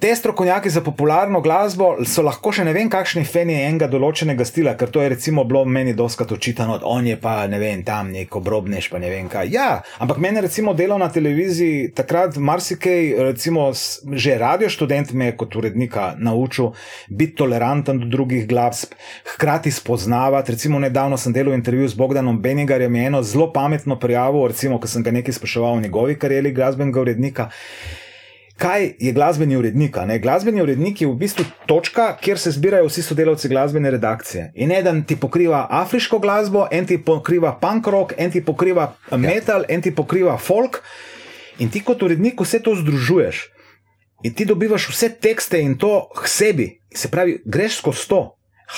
Te strokovnjaki za popularno glasbo so lahko še ne vem, kakšni fani enega določenega stila, ker to je recimo bilo meni doskrat očitano, da je pa ne vem, tam neko obrobnež, pa ne vem kaj. Ja, ampak meni recimo delo na televiziji takrat marsikaj, recimo že radio študent me je kot urednika naučil biti toleranten do drugih glasb, hkrati spoznavati. Recimo nedavno sem delal intervju z Bogdanom Benigarjem, je eno zelo pametno prijavo, recimo, ko sem ga nekaj spraševal o njegovi karieri glasbenega urednika. Kaj je glasbeni urednik? ne? Glasbeni urednik je v bistvu točka, kjer se zbirajo vsi sodelavci glasbene redakcije. In eden ti pokriva afriško glasbo, en ti pokriva punk rock, en ti pokriva metal, en ti pokriva folk. In ti kot urednik vse to združuješ. In ti dobivaš vse tekste in to k sebi. Se pravi, greš skozi to.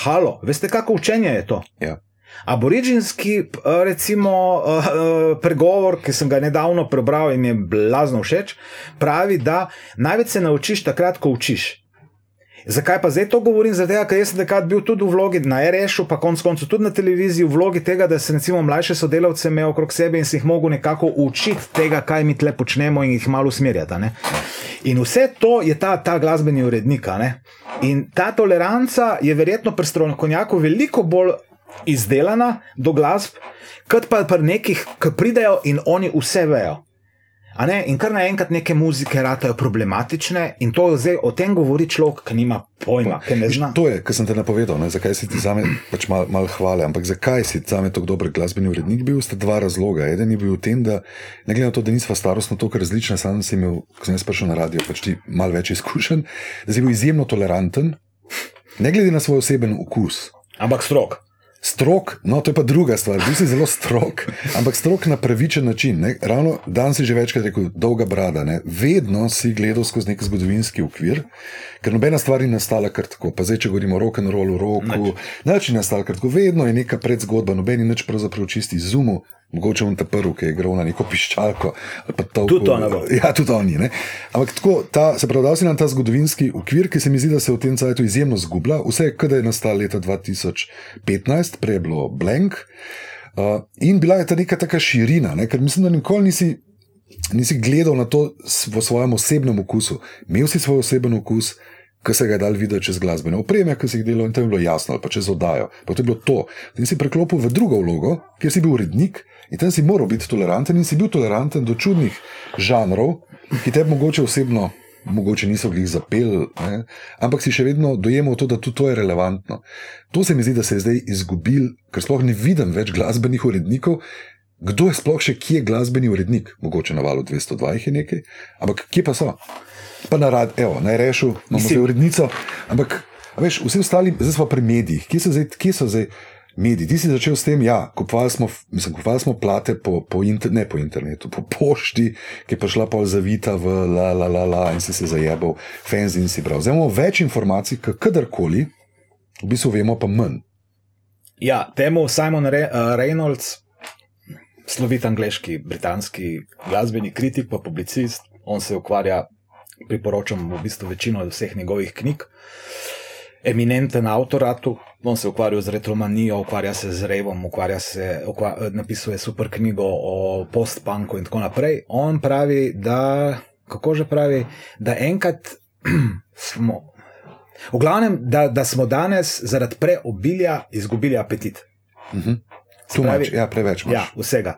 Halo, veste, kako učenje je to? Ja. Aboriginski, p- recimo, eh, eh, pregovor, ki sem ga nedavno prebral in mi je blazno všeč, pravi, da največ se naučiš takrat, ko učiš. Zakaj pa zdaj to govorim? Zato, ker jaz sem takrat bil tudi v vlogi na RS-u, pa konec koncev tudi na televiziji, v vlogi tega, da sem recimo mlajše sodelavce imel okrog sebe in si jih mogel nekako učiti tega, kaj mi tle počnemo in jih malo usmerjati. ne. In vse to je ta, ta glasbeni urednik. In ta toleranca je verjetno pri strokovnjaku veliko bolj izdelana do glasb, kot pa pri nekih, ki pridejo in oni vse vejo. In kar naenkrat neke muzike ratajo problematične, in to zdaj o tem govori človek, ki nima pojma, ki ne zna. To je, kar sem te napovedal, ne, zakaj si ti za me pač malo mal hvale. Ampak zakaj si za me tako dober glasbeni urednik bil, sta dva razloga. Eden je bil v tem, da ne glede na to, da nisva starostno tako različna, sam si imel, ko sem jaz prišel na radio, pač ti malo več izkušenj, da si bil izjemno toleranten, ne glede na svoj oseben okus. Ampak strok. Strok, no to je pa druga stvar, bil si zelo strok, ampak strok na pravičen način. Ne? Ravno dan si že večkrat rekel, dolga brada. Ne? Vedno si gledal skozi nek zgodovinski okvir, ker nobena stvar ni nastala kar tako. Pa zdaj, če govorimo o rock'n'rollu, roku, nič ni nastalo kar tako, vedno je neka predzgodba, noben je nič pravzaprav čisti zumu, Mogoče on ta prvi, ki je igral na neko piščalko. Tudi to ne bo. Ja, tudi oni. Ne? Ampak tako, ta, se pravi, da si nam ta zgodovinski ukvir, ki se mi zdi, da se v tem cajtu izjemno zgublja. Vse je, kdaj je nastal leta 2015, prej je bilo Blank. Uh, in bila je ta neka taka širina, ne? ker mislim, da nikoli nisi, nisi gledal na to v svojem osebnem okusu. Imel si svoj oseben okus, ki se ga je dal videti čez glasbene opreme, ki si jih delal in tam je bilo jasno, ali pa čez oddajo. Pa to je bilo to. In si preklopil v drugo vlogo, kjer si bil urednik in tam si moral biti toleranten in si bil toleranten do čudnih žanrov, ki te mogoče osebno. Mogoče niso jih zapeli, ne? ampak si še vedno dojemal to, da tudi to je relevantno. To se mi zdi, da se je zdaj izgubil, ker sploh ne vidim več glasbenih urednikov. Kdo je sploh še, ki je glasbeni urednik? Mogoče na valu 202 jih je nekaj, ampak kje pa so? Pa na rad, evo, naj rešil, imamo zdaj urednico. Ampak, veš, vsi ostali, zdaj smo pri medijih. Kje so zdaj, kje so zdaj mediji? Ti si začel s tem, ja, kupovali smo, mislim, kupovali smo plate po, po, inter, ne po internetu, po pošti, ki je prišla pol zavita v la, la, la, la in si se zajebal, fans in si bral. Zdaj imamo več informacij, kot kadarkoli, v bistvu vemo pa manj. Ja, temu Simon Re, uh, Reynolds, slovit angliški, britanski glasbeni kritik, pa publicist, on se ukvarja, priporočam v bistvu večino vseh njegovih knjig. Eminenten avtor, on se ukvarja z retromanijo, ukvarja se z revom, ukvarja se, ukva, napisuje super knjigo o post-punku in tako naprej. On pravi, da, kako že pravi, da enkrat (clears throat) smo, v glavnem, da, da smo danes zaradi preobilja izgubili apetit. Uh -huh. Pravi, ja, preveč. Ja, vsega.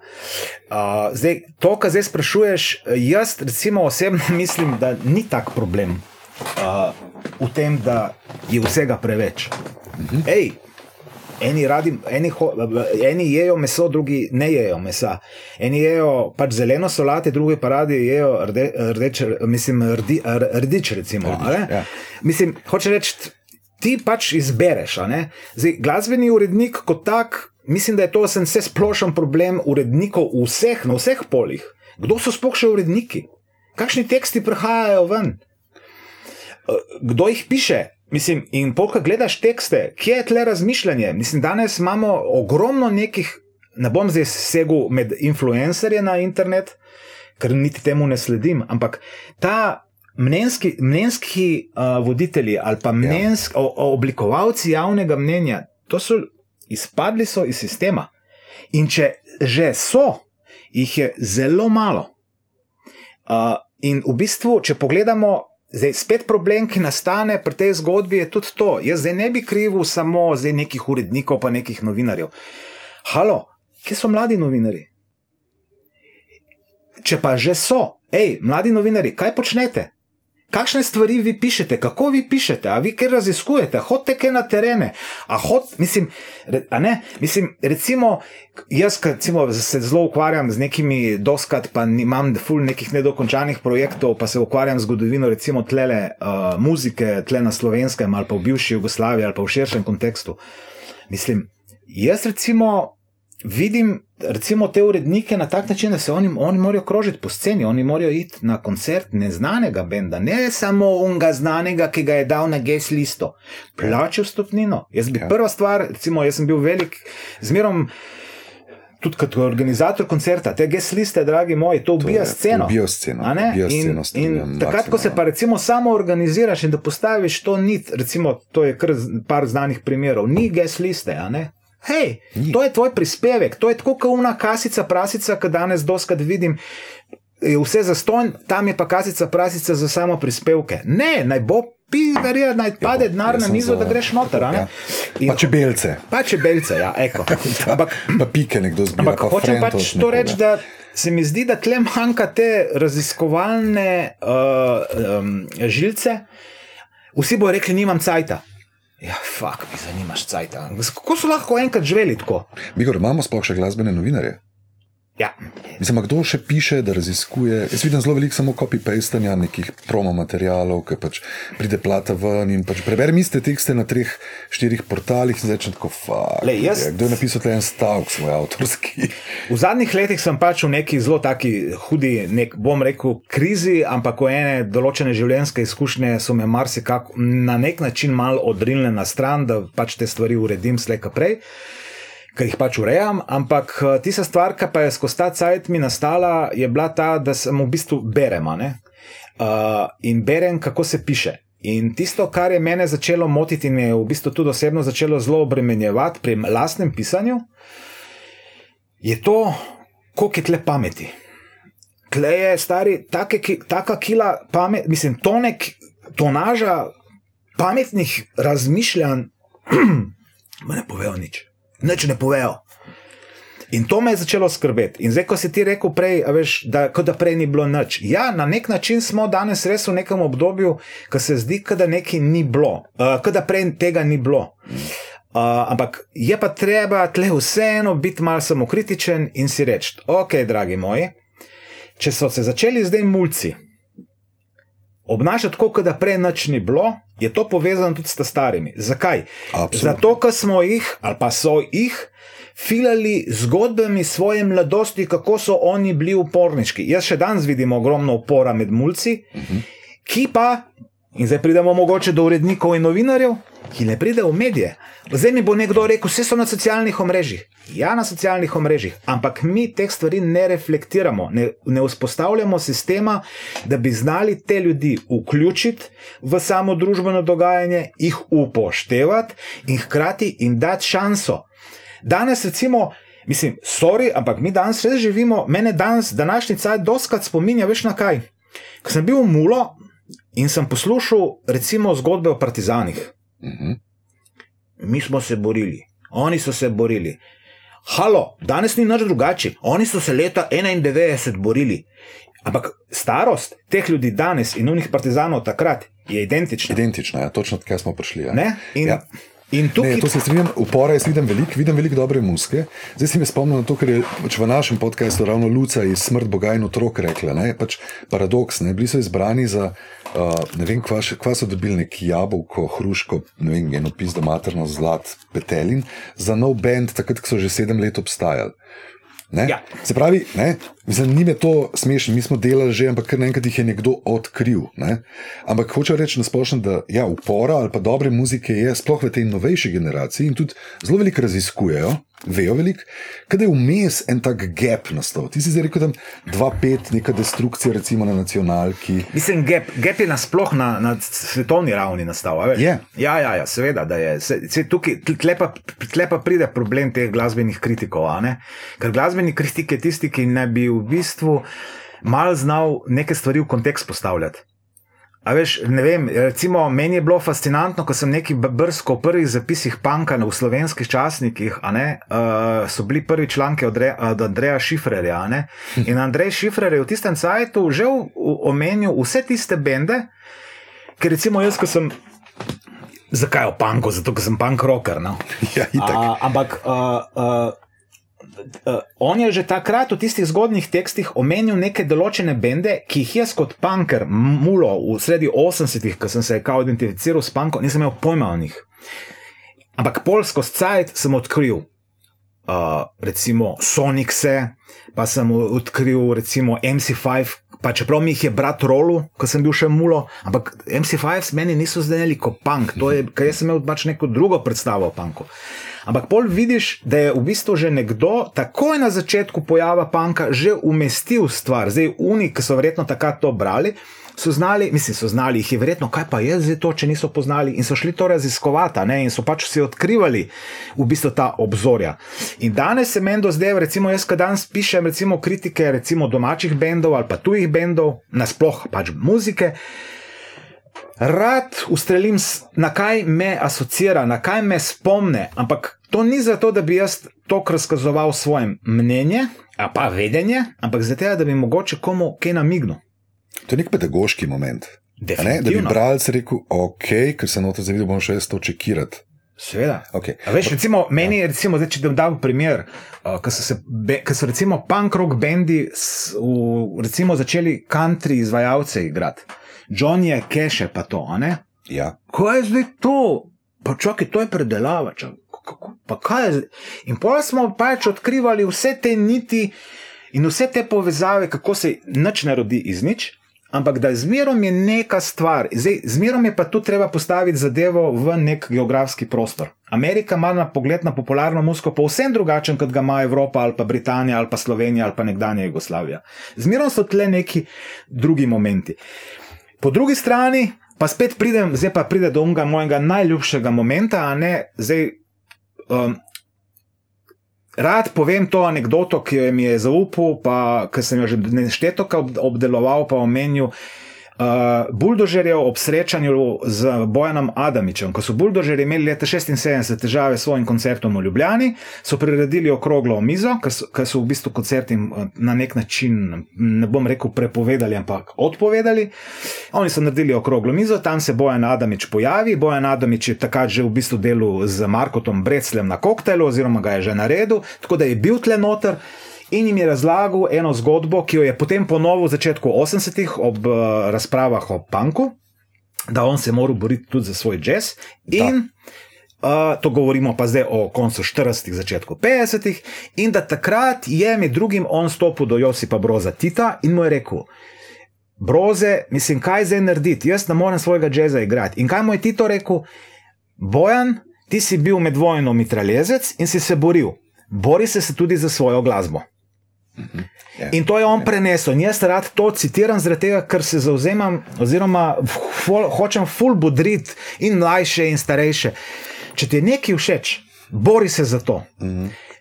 Uh, zdaj, to, kar zdaj sprašuješ, jaz recimo osebno (laughs) mislim, da ni tak problem uh, v tem, da je vsega preveč. Uh -huh. Ej, eni, radi, eni, ho, eni jejo meso, drugi ne jejo mesa. Eni jejo pač zeleno solate, drugi pa radi jejo rde, rdeč, mislim, rdi, rdič. Recimo, rdič ja. Mislim, hoče reči. Ti pač izbereš. Zdaj, glasbeni urednik kot tak mislim, da je to vse splošen problem urednikov vseh, na vseh polih. Kdo so sploh še uredniki? Kakšni teksti prihajajo ven? Kdo jih piše? Mislim, in polka gledaš tekste, kje je tle razmišljanje? Mislim, danes imamo ogromno nekih, ne bom zdaj segel med influencerje na internet, ker niti temu ne sledim, ampak ta mnenjski, mnenjski uh, voditelji ali pa mnenjski, ja. oblikovalci javnega mnenja, to so izpadli so iz sistema. In če že so, jih je zelo malo. Uh, in v bistvu, če pogledamo, zdaj spet problem, ki nastane pri tej zgodbi, je tudi to. Jaz zdaj ne bi krivil samo nekih urednikov, pa nekih novinarjev. Halo, kje so mladi novinari? Če pa že so, hej, mladi novinari, kaj počnete? Kakšne stvari vi pišete, kako vi pišete, a vi kaj raziskujete, hodite kaj na terene. Hod, mislim, ne, mislim, recimo, jaz recimo, se zelo ukvarjam z nekimi doskrat, pa imam ful nekih nedokončanih projektov, pa se ukvarjam z zgodovino, recimo tlele uh, muzike, tle na slovenskem ali pa v bivši Jugoslaviji ali pa v širšem kontekstu. Mislim, jaz recimo vidim recimo te urednike na tak način, da se oni, oni morajo krožiti po sceni, oni morajo iti na koncert neznanega benda, ne samo unga znanega, ki ga je dal na GES listo, plačil stopnino. Jaz bi ja. prva stvar, recimo, jaz sem bil velik, zmerom. Tudi kot organizator koncerta, te gesliste, dragi moji, to ubija sceno. Ubija sceno. In, in takrat, ko se pa recimo samo organiziraš in da postaviš to nit, recimo, to je kar par znanih primerov, ni gesliste, a ne? Hej, to je tvoj prispevek, to je tako kot una kasica, prasica, ki danes doskrat vidim. Je vse za ston, tam je pa kasica, prasica za samo prispevke. Ne, naj bo pidarija, naj pade denar na mizo, da greš noter. Ja. Pa če belce. Pa če belce, ja, eko. (laughs) Ampak, pa pike nekdo zbira. Ampak hočem pač to reči, da se mi zdi, da tle manjka te raziskovalne uh, um, žilce. Vsi bojo rekli, nimam cajta. Ja, fuk, mi zanimaš cajt. Kako so lahko enkrat živeli tako? Bigor, imamo sploh še glasbene novinarje? Ja. Mislim, kdo še piše, da raziskuje? Jaz vidim zelo veliko samo copy-pastanja nekih promo materialov, ki pač pride plata ven in pač preberem iste tekste na treh, štirih portalih in začne tako fajn. Jaz... Kdo je napisal en stavek, svoj avtorski? V zadnjih letih sem pač v neki zelo taki hudi, nek, bom rekel, krizi, ampak ko ene določene življenjske izkušnje so me marsikako na nek način mal odrinile na stran, da pač te stvari uredim slejka prej. Ki jih pač urejam, ampak uh, tista stvar, ki pa je skozi ta cajt mi nastala, je bila ta, da sem v bistvu berem. Uh, in berem, kako se piše. In tisto, kar je mene začelo motiti in me je v bistvu tudi osebno začelo zelo obremenjevati pri lastnem pisanju, je to, koliko je tle pameti. Tle je stari, take, taka kila pamet, mislim, tonek, tonaža pametnih razmišljanj, (clears throat) me ne povejo nič. Nič ne povejo. In to me je začelo skrbeti. In zdaj, ko si ti rekel prej, veš, da, da prej ni bilo nič. Ja, na nek način smo danes res v nekem obdobju, ko se zdi, da nekaj ni bilo, uh, da prej tega ni bilo. Uh, ampak je pa treba tle vseeno biti malo samokritičen in si reči: Ok, dragi moji, če so se začeli zdaj mulci obnašati tako, da prej nič ni bilo, je to povezano tudi s starimi. Zakaj? Absolutno. Zato, ker smo jih, ali pa so jih, filali zgodbami svoje mladosti, kako so oni bili uporniški. Jaz še danes vidim ogromno upora med mulci, uh -huh. ki pa, in zdaj pridemo mogoče do urednikov in novinarjev, ki ne pride v medije. Zdaj mi bo nekdo rekel, vse so na socialnih omrežjih. Ja, na socialnih omrežjih, ampak mi teh stvari ne reflektiramo, ne, ne vzpostavljamo sistema, da bi znali te ljudi vključiti v samo družbeno dogajanje, jih upoštevati in hkrati jim dati šanso. Danes, recimo, mislim, sorry, ampak mi danes res živimo, mene danes, današnji cajt, doskrat spominja, veš na kaj. Ko sem bil v Mulo in sem poslušal, recimo, zgodbe o partizanih. Uh mhm. -huh. Mi smo se borili, oni so se borili. Halo, danes ni nič drugače. Oni so se leta 91 borili. Ampak starost teh ljudi danes in unih partizanov takrat je identična. Identična, ja, točno tako smo prišli. Ja. Ja. Tukaj... Ne, to se strinjam, upora jaz vidim veliko, vidim veliko dobre muske. Zdaj si mi spomnim na to, kar je pač v našem podkastu ravno Luca iz Smrt Boga in otrok rekla. Ne? Pač paradoks, ne? bili so izbrani za, uh, ne vem, kva, kva so dobili nek jabolko, hruško, ne vem, eno pizdo materno zlat, petelin, za nov bend, takrat, ko so že sedem let obstajali. Ja. Se pravi, ni me to smešno, mi smo delali že, ampak kar naenkrat jih je nekdo odkril. Ne? Ampak hoče reči na splošno, da ja, upora ali pa dobre muzike je sploh v tej novejši generaciji in tudi zelo veliko raziskujejo vejo veliko, kaj je vmes en tak gap nastal. Ti si zdaj rekel, da 2-5, neka destrukcija, recimo na nacionalki. Mislim, gap, gap je nasploh na, na svetovni ravni nastal. Yeah. Ja, ja, ja, seveda, da je. Se, se tukaj, tle, pa, tle pa pride problem teh glasbenih kritikov. Ker glasbeni kritik je tisti, ki ne bi v bistvu mal znal neke stvari v kontekst postavljati. A veš, ne vem, recimo, meni je bilo fascinantno, ko sem nekaj brskal v prvih zapisih Panka v slovenskih časnikih, ne, uh, so bili prvi članki od, Re, od Andreja Šifrerja. In Andrej Šifrer je v tistem sajtu že omenil vse tiste bende, ker recimo jaz, ko sem. Zakaj o panku? Zato, ker sem punk rocker. No? Ja, uh, ampak. Uh, uh, uh, on je že takrat v tistih zgodnih tekstih omenil neke določene bende, ki jih jaz kot punker, mulo v sredi 80-ih, ko sem se kao identificiral s punkom, nisem imel pojma o njih. Ampak polsko scajt sem odkril. Uh, recimo Sonicse, pa sem odkril recimo MC5, pa čeprav mi jih je brat rolu, ko sem bil še mulo, ampak MC5 meni niso zdeli kot punk, to je, ker jaz sem imel pač neko drugo predstavo o punku. Ampak pol vidiš, da je v bistvu že nekdo takoj na začetku pojava panka že umestil stvar. Zdaj, oni, ki so verjetno takrat to brali, so znali, mislim, so znali, jih je verjetno, kaj pa je zdaj to, če niso poznali in so šli to raziskovati ne? in so pač vsi odkrivali v bistvu ta obzorja. In danes se meni do zdaj, recimo jaz, ki danes pišem recimo kritike recimo domačih bendov ali pa tujih bendov, nasploh pač muzike. Rad ustrelim, na kaj me asocira, na kaj me spomne, ampak to ni zato, da bi jaz to razkazoval svoje mnenje, a pa vedenje, ampak zato, da bi mogoče komu kaj namignil. To je nek pedagoški moment. Ne, da bi bralec rekel, ok, ker se noto zavedam, bom še jaz to čekirati. Seveda. Okay. Veš, recimo, meni je, recimo, zdaj, če da dam primer, uh, ko so, so recimo punk rock bendi s, v, recimo, začeli country izvajalce igrati. John je keše pa to, ne? Ja. Kaj je zdaj to? Pa čakaj, to je predelava. Čak, pa kaj je zdaj? In pa smo pač odkrivali vse te niti in vse te povezave, kako se nič ne rodi iz nič. ampak da zmerom je neka stvar. Zdaj, zmerom je pa tu treba postaviti zadevo v nek geografski prostor. Amerika ima na pogled na popularno muziko povsem drugačen, kot ga ima Evropa ali pa Britanija ali pa Slovenija ali pa nekdanja Jugoslavija. Zmerom so tle neki drugi momenti. Po drugi strani pa spet pridem, zdaj pa pride do unga mojega najljubšega momenta, a ne zdaj. Um, Rad povem to anegdoto, ki jo mi je zaupal, pa ki sem jo že nešteto obdeloval, pa omenil uh, buldožerjev ob srečanju z Bojanom Adamičem. Ko so buldožerji imeli leta 76 težave s svojim koncertom v Ljubljani, so priredili okroglo mizo, ker so, ker so v bistvu koncerti na nek način, ne bom rekel prepovedali, ampak odpovedali. Oni so naredili okroglo mizo, tam se Bojan Adamič pojavi. Bojan Adamič je takrat že v bistvu delal z Markotom Breclem na koktelu, oziroma ga je že naredil, tako da je bil tle noter in jim je razlagal eno zgodbo, ki jo je potem ponovil v začetku 80-ih ob uh, razpravah o punku, da on se mora boriti tudi za svoj jazz. In uh, to govorimo pa zdaj o koncu 40-ih, začetku 50-ih, in da takrat je med drugim on stopil do Josipa Broza Tita in mu je rekel. Broze, mislim, kaj zdaj narediti, jaz ne morem svojega jazza igrati. In kaj mu je Tito rekel? Bojan, ti si bil med vojno mitraljezec in si se boril. Bori se, se tudi za svojo glasbo. Ja. In to je on prenesel. In jaz rad to citiram, tega, ker se zauzemam, oziroma ful, hočem ful budriti in mlajše, in starejše. Če ti je nekaj všeč, bori se za to.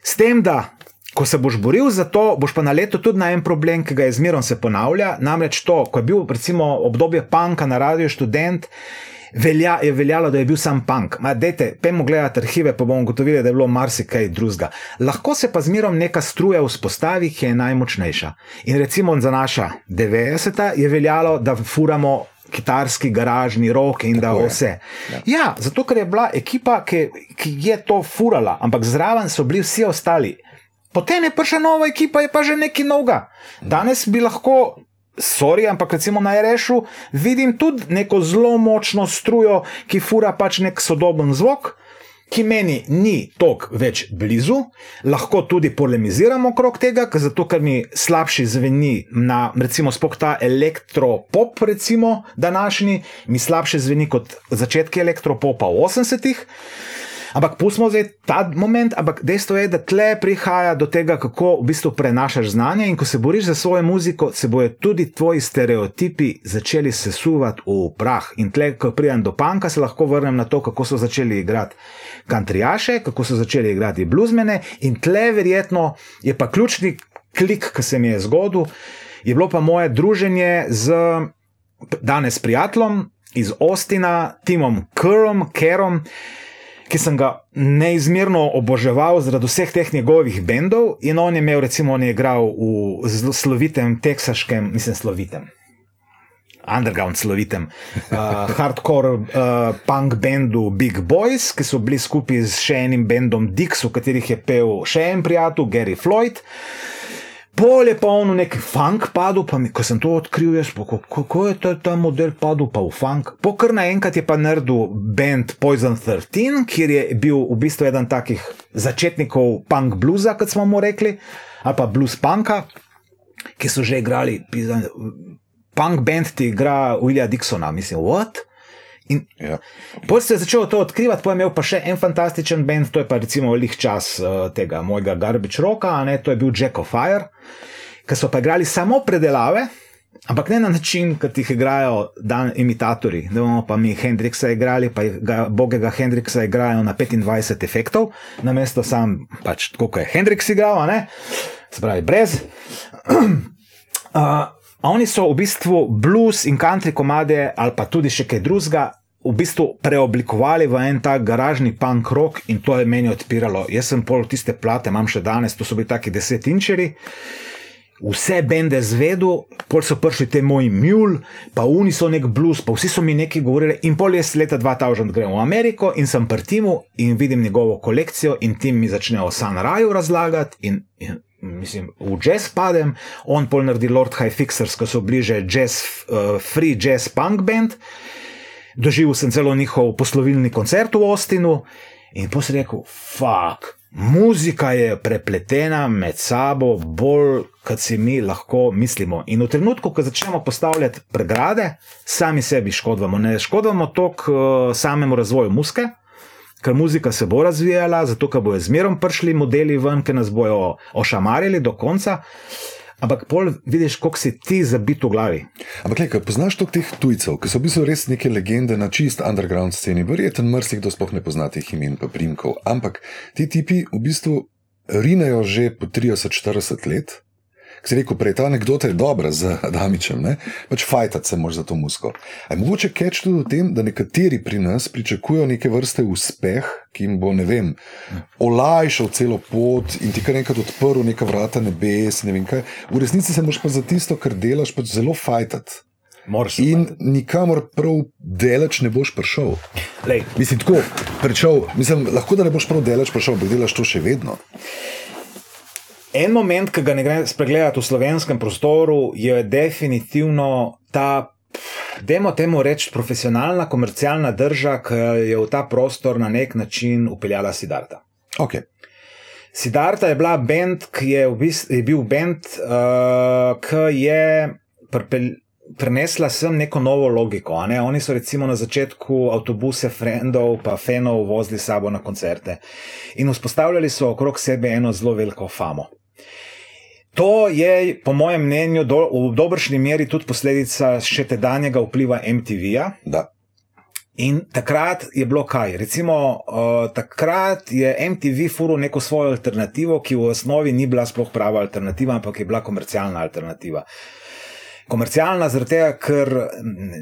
S tem, da ko se boš boril za to, boš pa naletel tudi na en problem, ki ga je zmerom se ponavlja. Namreč to, ko je bil recimo obdobje panka na radiju študent velja, je veljalo, da je bil sam punk. Dajte, pojmo gledati arhive, pa bomo ugotovili, da je bilo marsikaj drugega. Lahko se pa zmerom neka struja vzpostavi, ki je najmočnejša. In recimo za naša 90-ta je veljalo, da furamo. Kitarski garažni rok in Tako da vse. Ja. ja, zato ker je bila ekipa, ki, ki je to furala, ampak zraven so bili vsi ostali. Potem je prišla nova ekipa, je pa že nekaj novega. Danes bi lahko sorry, ampak recimo na rešu vidim tudi neko zelo močno strujo, ki fura pač nek sodoben zvok. Ki meni ni tok več blizu, lahko tudi polemiziramo okrog tega, ker zato, ker mi slabši zveni na, recimo, spok ta elektropop, recimo, današnji, mi slabše zveni kot začetki elektropopa v 80-ih. Ampak pustimo zdaj ta moment, ampak dejstvo je, da tle prihaja do tega, kako v bistvu prenašaš znanje in ko se boriš za svojo muziko, se bojo tudi tvoji stereotipi začeli sesuvati v prah. In tle, ko pridem do panka, se lahko vrnem na to, kako so začeli igrati kantrijaše, kako so začeli igrati bluzmene in tle verjetno je pa ključni klik, ki se mi je zgodil, je bilo pa moje druženje z danes prijateljem iz Ostina, Timom Kerom, Kerom ki sem ga neizmerno oboževal zaradi vseh teh njegovih bendov. In on je imel, recimo, on je igral v zelo slovitem, teksaškem, mislim, slovitem. Underground slovitem, uh, (laughs) hardcore uh, punk bendu Big Boys, ki so bili skupaj z še enim bendom Dix, v katerih je pel še en prijatelj, Gary Floyd. Pol je pa ono nek funk padel, pa mi, ko sem to odkril, jaz pa kako je ta, ta model padel pa v funk. Pokr naenkrat je pa naredil band Poison 13, kjer je bil v bistvu eden takih začetnikov punk bluza, kot smo mu rekli, ali pa blues punka, ki so že igrali, punk band ti igra Willija Dixona, mislim, what? In ja. potem se je začelo to odkrivati, potem je imel pa še en fantastičen bend, to je pa recimo lih čas uh, tega mojega Garbage Roka, ne, to je bil Jack of Fire, ki so pa igrali samo predelave. Ampak ne na način, kot jih igrajo dan imitatori. Da bomo pa mi Hendriksa igrali, pa ga, bogega Hendriksa igrajo na 25 efektov, na mesto sam, pač tako kot je Hendriks igral, ne? se pravi, brez. (clears throat) uh, oni so v bistvu blues in country komade, ali pa tudi še kaj drugega, v bistvu preoblikovali v en tak garažni punk rock in to je meni odpiralo. Jaz sem pol tiste plate, imam še danes, to so bili taki desetinčeri. Vse bende zvedu, pol so prišli te moji mul, pa oni so nek blues, pa vsi so mi nekaj govorili. In pol jaz leta 2000 grem v Ameriko in sem pri Timu in vidim njegovo kolekcijo in Tim mi začne o Sunraju razlagati in, in mislim, v jazz padem, on pol naredi Lord High Fixers, ko so bliže jazz, uh, free jazz punk band doživel sem celo njihov poslovilni koncert v Ostinu in potem sem rekel, fuck. Muzika je prepletena med sabo, bolj kot si mi lahko mislimo. In v trenutku, ko začnemo postavljati pregrade, sami sebi škodujemo. Ne škodujemo toliko uh, samemu razvoju muske, ker muzika se bo razvijala, zato ker bojo zmerom prišli modeli ven, ki nas bojo ošamarili do konca. Ampak pol vidiš, koliko si ti zabit v glavi. Ampak, kaj poznaš toliko teh tujcev, ki so v bistvu res neke legende na čist underground sceni? Verjeten mrsik, kdo sploh ne pozna teh imen in primkov. Ampak ti tipi v bistvu rinejo že po 30-40 let. Si rekel, prej ta anekdota je dobra z Adamičem, ne? pač fajtati se moraš za to musko. Je mogoče keč tudi v tem, da nekateri pri nas pričakujejo neke vrste uspeh, ki jim bo, ne vem, olajšal celo pot in ti kar enkrat odprl neka vrata nebes, ne vem kaj. V resnici se moraš pa za tisto, kar delaš, pač zelo fajtati. In nikamor prav delač ne boš prišel. Lej. Mislim, tako, prišel, mislim, lahko da ne boš prav delač prišel, ampak delaš to še vedno. En moment, ki ga ne gre spregledati v slovenskem prostoru, je definitivno ta, demo temu reči, profesionalna, komercialna drža, ki je v ta prostor na nek način upeljala Sidarta. Okay. Sidarta je bila bend, ki je, v bistvu, je bil bend, uh, ki je prpel. Prenesla sem neko novo logiko. Ne? Oni so recimo na začetku avtobuse, frendov, pa fenov vozili sabo na koncerte in vzpostavljali so okrog sebe eno zelo veliko famo. To je, po mojem mnenju, do, v dobršni meri tudi posledica še tedanjega vpliva MTV-ja. In takrat je bilo kaj? Recimo, uh, takrat je MTV furo neko svojo alternativo, ki v osnovi ni bila sploh prava alternativa, ampak je bila komercialna alternativa. Komercialna zaradi tega, ker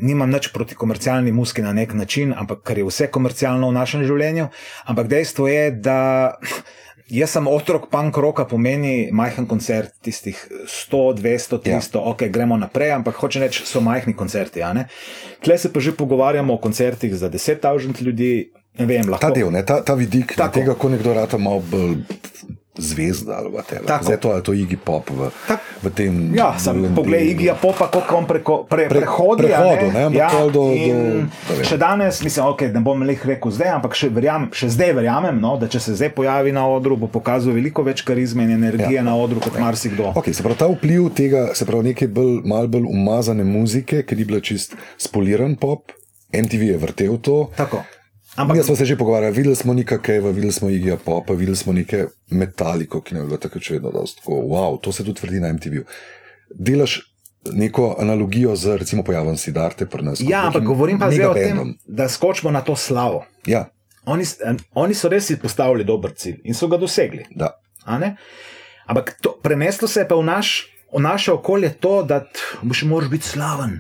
nimam nič proti komercialni muski na nek način, ampak ker je vse komercialno v našem življenju. Ampak dejstvo je, da Jaz sem otrok punk roka, pomeni majhen koncert, tistih 100, 200, 300, ja. ok, gremo naprej, ampak hoče reči, so majhni koncerti. Tle se pa že pogovarjamo o koncertih za 10.000 ljudi. Vem, ta del, ne, ta, ta vidik tega, ko nekdo rata malo bolj zvezda ali kaj. Zdaj to je to Iggy Pop v, v tem. Ja, sem pogledal Iggy Popa, kako on preko, pre, pre, prehodi. Prehodu, ne, ja, do, do, do, še danes, mislim, okay, ne bom jih rekel zdaj, ampak še, verjam, še zdaj verjamem, no, da če se zdaj pojavi na odru, bo pokazal veliko več karizme in energije ja. na odru kot marsikdo. Okay, se pravi, ta vpliv tega, se pravi, neke bolj, mal bolj umazane muzike, ki ni bila čist spoliran pop, MTV je vrtel to. Tako. Ampak, Mi smo se že pogovarjali, videli smo nekaj Keva, videli smo Igija Popa, videli smo nekaj metaliko, ki ne bi bilo tako še vedno tako. Wow, to se tudi tvrdi na MTV-ju. Delaš neko analogijo z recimo pojavom Sidarte pri nas. Ja, ampak govorim pa zdaj o tem, da skočimo na to slavo. Ja. Oni, oni so res postavili dober cilj in so ga dosegli. Ampak to, preneslo se je pa v, naš, v naše okolje to, da boš moraš biti slaven.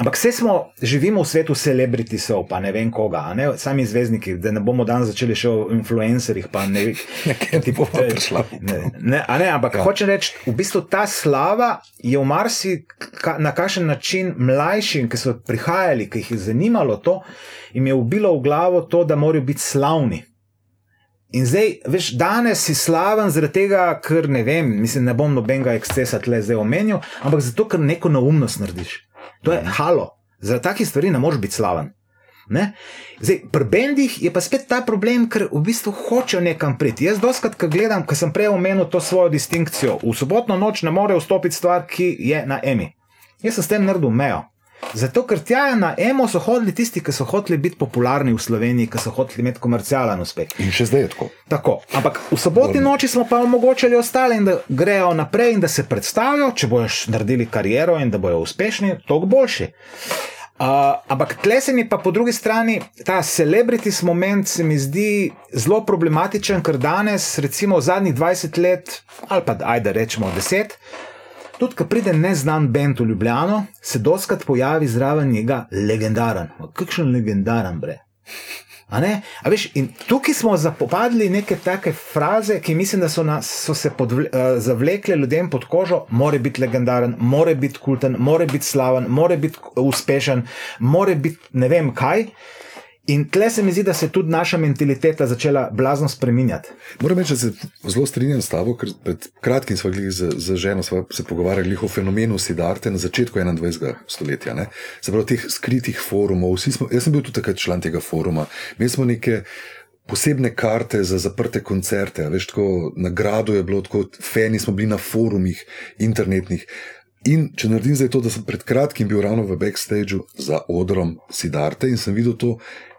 Ampak vse smo, živimo v svetu celebritisov, pa ne vem koga, ne? sami zvezdniki, da ne bomo danes začeli še o influencerjih, pa ne vem, kaj ti bo prišlo. Ne, ne, ne, ampak ja. hoče reči, v bistvu ta slava je v marsi ka, na kakšen način mlajšim, ki so prihajali, ki jih je zanimalo to, jim je ubilo v glavo to, da morajo biti slavni. In zdaj, veš, danes si slaven zaradi tega, ker ne vem, mislim, ne bom nobenega ekscesa tle zdaj omenil, ampak zato, ker neko neumnost narediš. To je halo. Zaradi takih stvari ne moreš biti slaven. Ne? Zdaj, pri bendih je pa spet ta problem, ker v bistvu hočejo nekam priti. Jaz doskrat, ko gledam, ko sem prej omenil to svojo distinkcijo, v sobotno noč ne more vstopiti stvar, ki je na emi. Jaz sem s tem naredil mejo. Zato, ker tja na emo so hodili tisti, ki so hoteli biti popularni v Sloveniji, ki so hoteli imeti komercialen uspeh. In še zdaj je tako. tako. Ampak v sobotni noči smo pa omogočili ostale, da grejo naprej in da se predstavijo, če bojo naredili kariero in da bojo uspešni, toliko boljši. Uh, ampak tle se mi pa po drugi strani ta celebrities moment se mi zdi zelo problematičen, ker danes, recimo v zadnjih 20 let, ali pa ajde rečemo 10, Tudi, ko pride neznan bend v Ljubljano, se doskrat pojavi zraven njega legendaren. Kakšen legendaren bre. A A veš, tukaj smo zapopadli neke take fraze, ki mislim, da so, nas, so se podvle, uh, zavlekle ljudem pod kožo. More biti legendaren, more biti kulten, more biti slaven, more biti uspešen, more biti ne vem kaj. In tle se mi zdi, da se je tudi naša mentaliteta začela blazno spreminjati. Moram reči, da se zelo strinjam s tabo, ker pred kratkim smo z, z ženo se pogovarjali o fenomenu Sidarte na začetku 21. stoletja. Ne? Se pravi, teh skritih forumov. Smo, jaz sem bil tudi takrat član tega foruma. Mi smo neke posebne karte za zaprte koncerte. Veš, tako, nagrado je bilo, tako fani smo bili na forumih internetnih. In če naredim zdaj to, da sem pred kratkim bil ravno v backstageu za odrom Sidarte in sem videl to,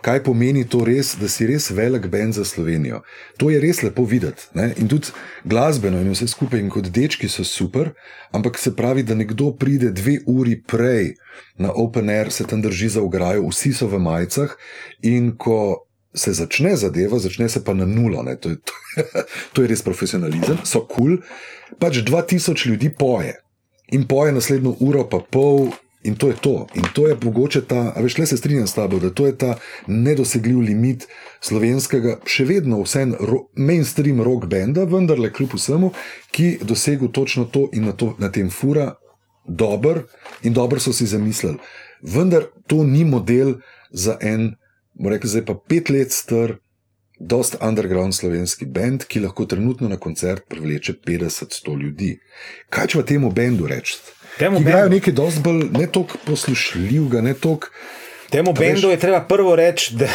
kaj pomeni to res, da si res velik bend za Slovenijo. To je res lepo videti. Ne? In tudi glasbeno in vse skupaj, in kot dečki so super, ampak se pravi, da nekdo pride dve uri prej na Open Air, se tam drži za ograjo, vsi so v majicah in ko. Se začne zadeva, začne se pa na nula, to je, to, (laughs) to je res profesionalizem, so kul, cool, pač 2000 ljudi poje in poje naslednjo uro, pa pol, in to je to. In to je mogoče ta, a veš, le se strinjam s tabo, da to je ta nedosegljiv limit slovenskega, še vedno vsem ro, mainstream rock benda, vendar le kljub vsemu, ki dosegel točno to in na, to, na tem fura dober in dobro so si zamislili. Vendar to ni model za en, moram reči, zdaj pa pet let star. Dost underground slovenski bend, ki lahko trenutno na koncert privleče 50-100 ljudi. Kaj če v temu bendu rečete? Temu bendu je nekaj dosti bolj ne toliko poslušljivega, ne toliko. Temu bendu veš... je treba prvo reči, da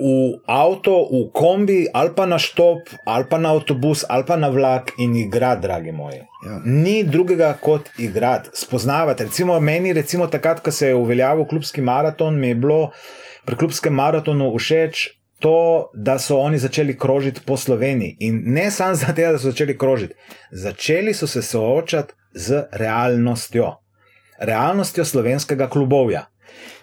v avto, v kombi, ali pa na štop, ali pa na avtobus, ali pa na vlak in igrati, dragi moji. Ja. Ni drugega kot igrati, spoznavati. Recimo meni, recimo takrat, ko se je uveljavil klubski maraton, mi je bilo pri klubskem maratonu všeč to, da so oni začeli krožiti po Sloveniji. In ne samo zato, da so začeli krožiti, začeli so se soočati z realnostjo, realnostjo slovenskega klubovja.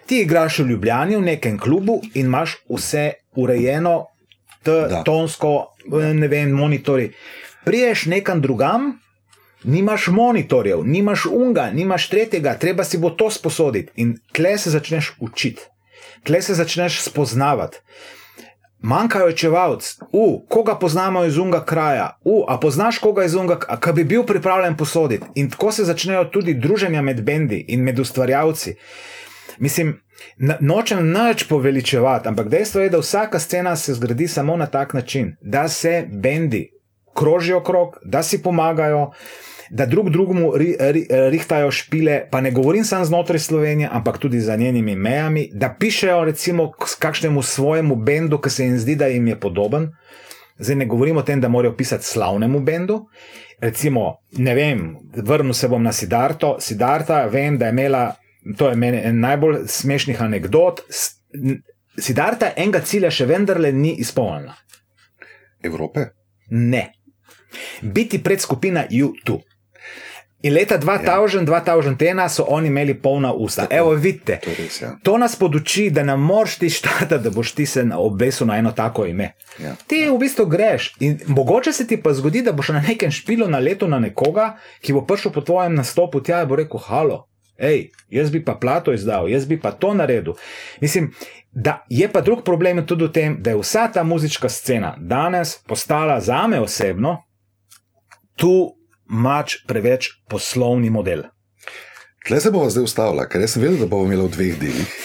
Ti igraš v Ljubljani v nekem klubu in imaš vse urejeno, tonsko, ne vem, monitori. Priješ nekam drugam, nimaš monitorjev, nimaš unga, nimaš tretjega, treba si bo to sposoditi. In tle se začneš učiti, tle se začneš spoznavati. Manjkajo čevalci, uh, koga poznamo iz unga kraja, uh, a poznaš koga iz unga, ki bi bil pripravljen posoditi. In tako se začnejo tudi druženja med bendi in med ustvarjalci. Mislim, nočem nič poveličevati, ampak dejstvo je, da vsaka scena se zgradi samo na tak način, da se bendi krožijo okrog, da si pomagajo da drug drugemu ri, ri, rihtajajo špile, pa ne govorim samo znotraj Slovenije, ampak tudi za njenimi mejami, da pišejo recimo kakšnemu svojemu bendu, ki se jim zdi, da jim je podoben. Zdaj ne govorim o tem, da morajo pisati slavnemu bendu. Recimo, ne vem, vrnil se bom na Sidarto. Sidarta, vem, da je imela, to je meni en najbolj smešnih anegdot. Sidarta enega cilja še vendarle ni izpolnila. Evrope? Ne. Biti pred skupina YouTube. In leta 2000, ja. 2001 so oni imeli polna usta. Tako, Evo, vidite, to, res, ja. to nas poduči, da ne moreš ti štati, da boš ti se obesil na eno tako ime. Ja. Ti v bistvu greš. In mogoče se ti pa zgodi, da boš na nekem špilu na leto na nekoga, ki bo prišel po tvojem nastopu tja in bo rekel: Halo, hej, jaz bi pa plato izdal, jaz bi pa to naredil. Mislim. Da je pa drug problem tudi v tem, da je vsa ta muzička scena danes postala za me osebno, tu mač preveč poslovni model. Tle se bomo zdaj ustavili, ker sem vedel, da bomo imeli v dveh delih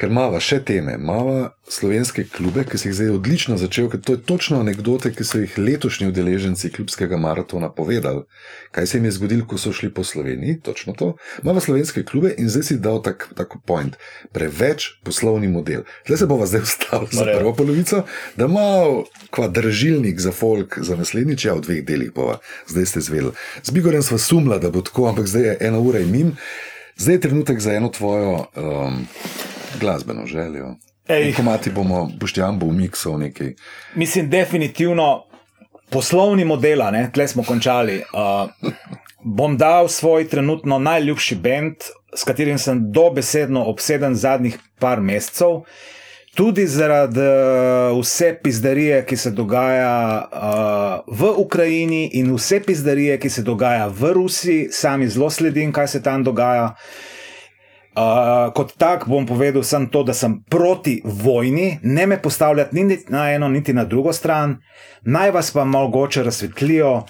ker imamo še teme, imamo slovenske klube, ki se jih zdaj odlično začel, ker to je točno anekdote, ki so jih letošnji udeleženci klubskega maratona povedali. Kaj se jim je zgodilo, ko so šli po Sloveniji, točno to. Imamo slovenske klube in zdaj si dal tak, tako point, preveč poslovni model. Zdaj se bomo zdaj ustavili za prvo polovico, da imamo kvadržilnik za folk za naslednjič, ja v dveh delih bova, zdaj ste zvedeli. Z Bigorjem smo sumla, da bo tako, ampak zdaj je ena ura in min. Zdaj je trenutek za eno tvojo um, glasbeno željo. Ko mati bomo, boš ti ambo v miksu nekaj. Mislim, definitivno poslovni model, tle smo končali. Uh, bom dal svoj trenutno najljubši bend, s katerim sem dobesedno obseden zadnjih par mesecev. Tudi zaradi uh, vse pizdarije, ki se dogaja uh, v Ukrajini, in vse pizdarije, ki se dogaja v Rusiji, sami zelo sledim, kaj se tam dogaja. Uh, Uh, kot tak bom povedal samo to, da sem proti vojni, ne me postavljati niti na eno, niti na drugo stran. Naj vas pa mogoče razsvetlijo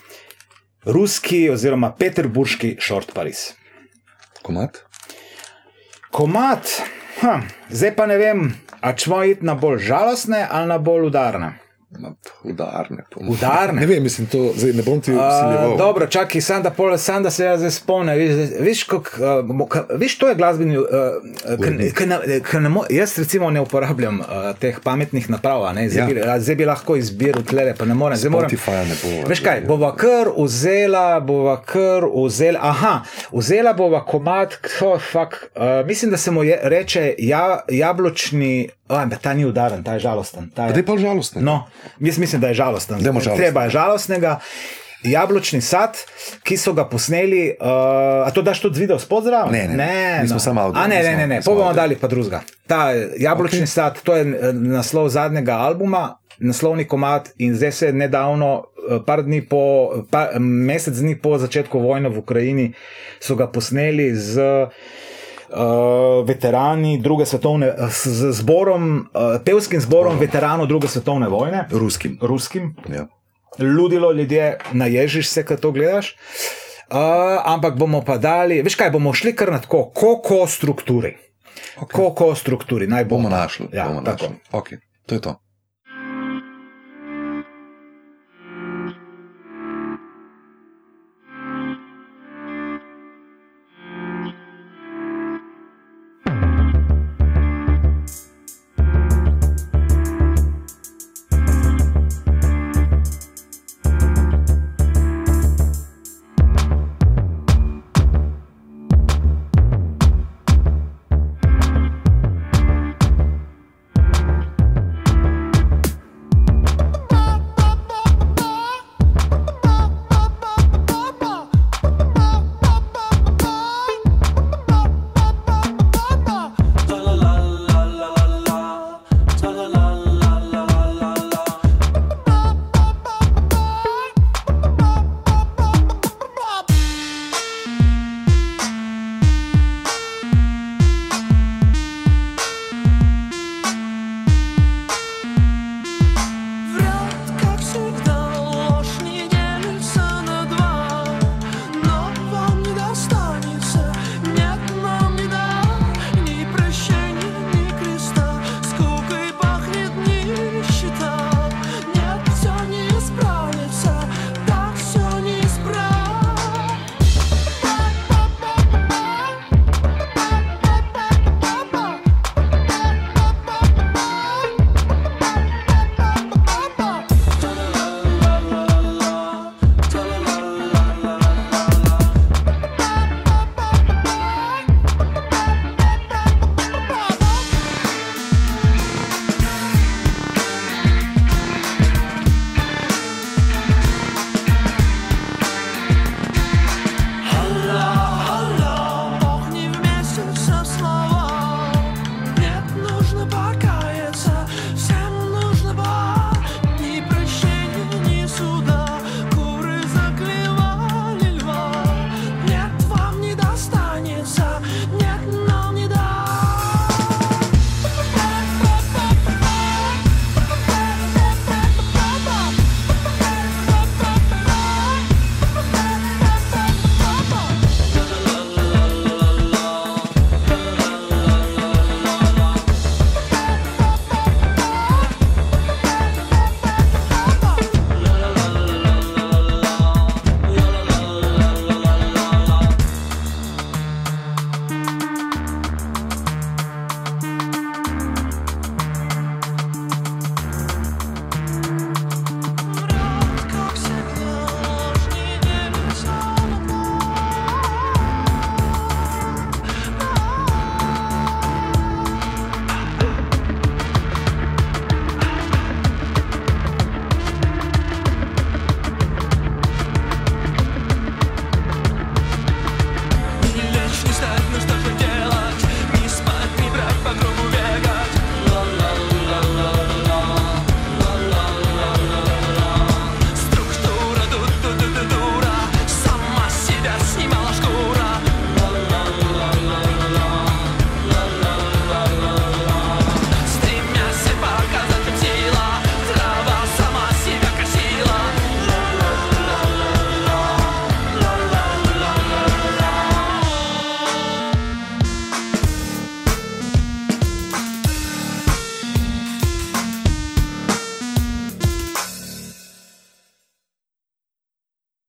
ruski oziroma peterburški short Paris. Komat? Komat, ha, zdaj pa ne vem, a čemo iti na bolj žalostne ali na bolj udarne. Udarne. Udarne. Ne vem, mislim, to zdaj ne bom ti usiljeval. Uh, dobro, čakaj, sam da, pol, sam da se jaz zdaj spomnim. Viš, viš, kak, uh, ka, viš, to je glasbeni. Uh, k, k, k, k, jaz recimo ne uporabljam uh, teh pametnih naprav, ne, zdaj, ja. bi, zdaj bi lahko izbiral tlere, pa ne morem. Zdaj moram. Ne bo, veš kaj, bova kar vzela, bova kar vzela, aha, vzela bova komat, oh, fuck, uh, mislim, da se mu je, reče ja, jablčni. Oh, ta ni udaren, ta je žalosten. Ta je, je pa žalosten. No, jaz mislim, da je žalosten. žalosten. Treba je žalostnega. Jablčni sad, ki so ga posneli, uh, a to daš tudi video spod zraven? Ne, ne, ne. Mi smo no. samo avto. A ne, ne, ne, ne. pa bomo dali pa drugega. Ta jablčni okay. sad, to je eh, naslov zadnjega albuma, naslovni komat in zdaj se je nedavno, eh, par dni po, par, mesec dni po začetku vojne v Ukrajini, so ga posneli z. Uh, veterani druge svetovne, z zborom, uh, pevskim zborom Zborom. veteranov druge svetovne vojne. Ruskim. Ruskim. Ja. Ludilo ljudje, naježiš se, ko to gledaš. Uh, ampak bomo pa dali, veš kaj, bomo šli kar na tako, kako strukturi. Okay. Kako strukturi, naj bomo našli. Ja, bomo našli. Okay. To je to.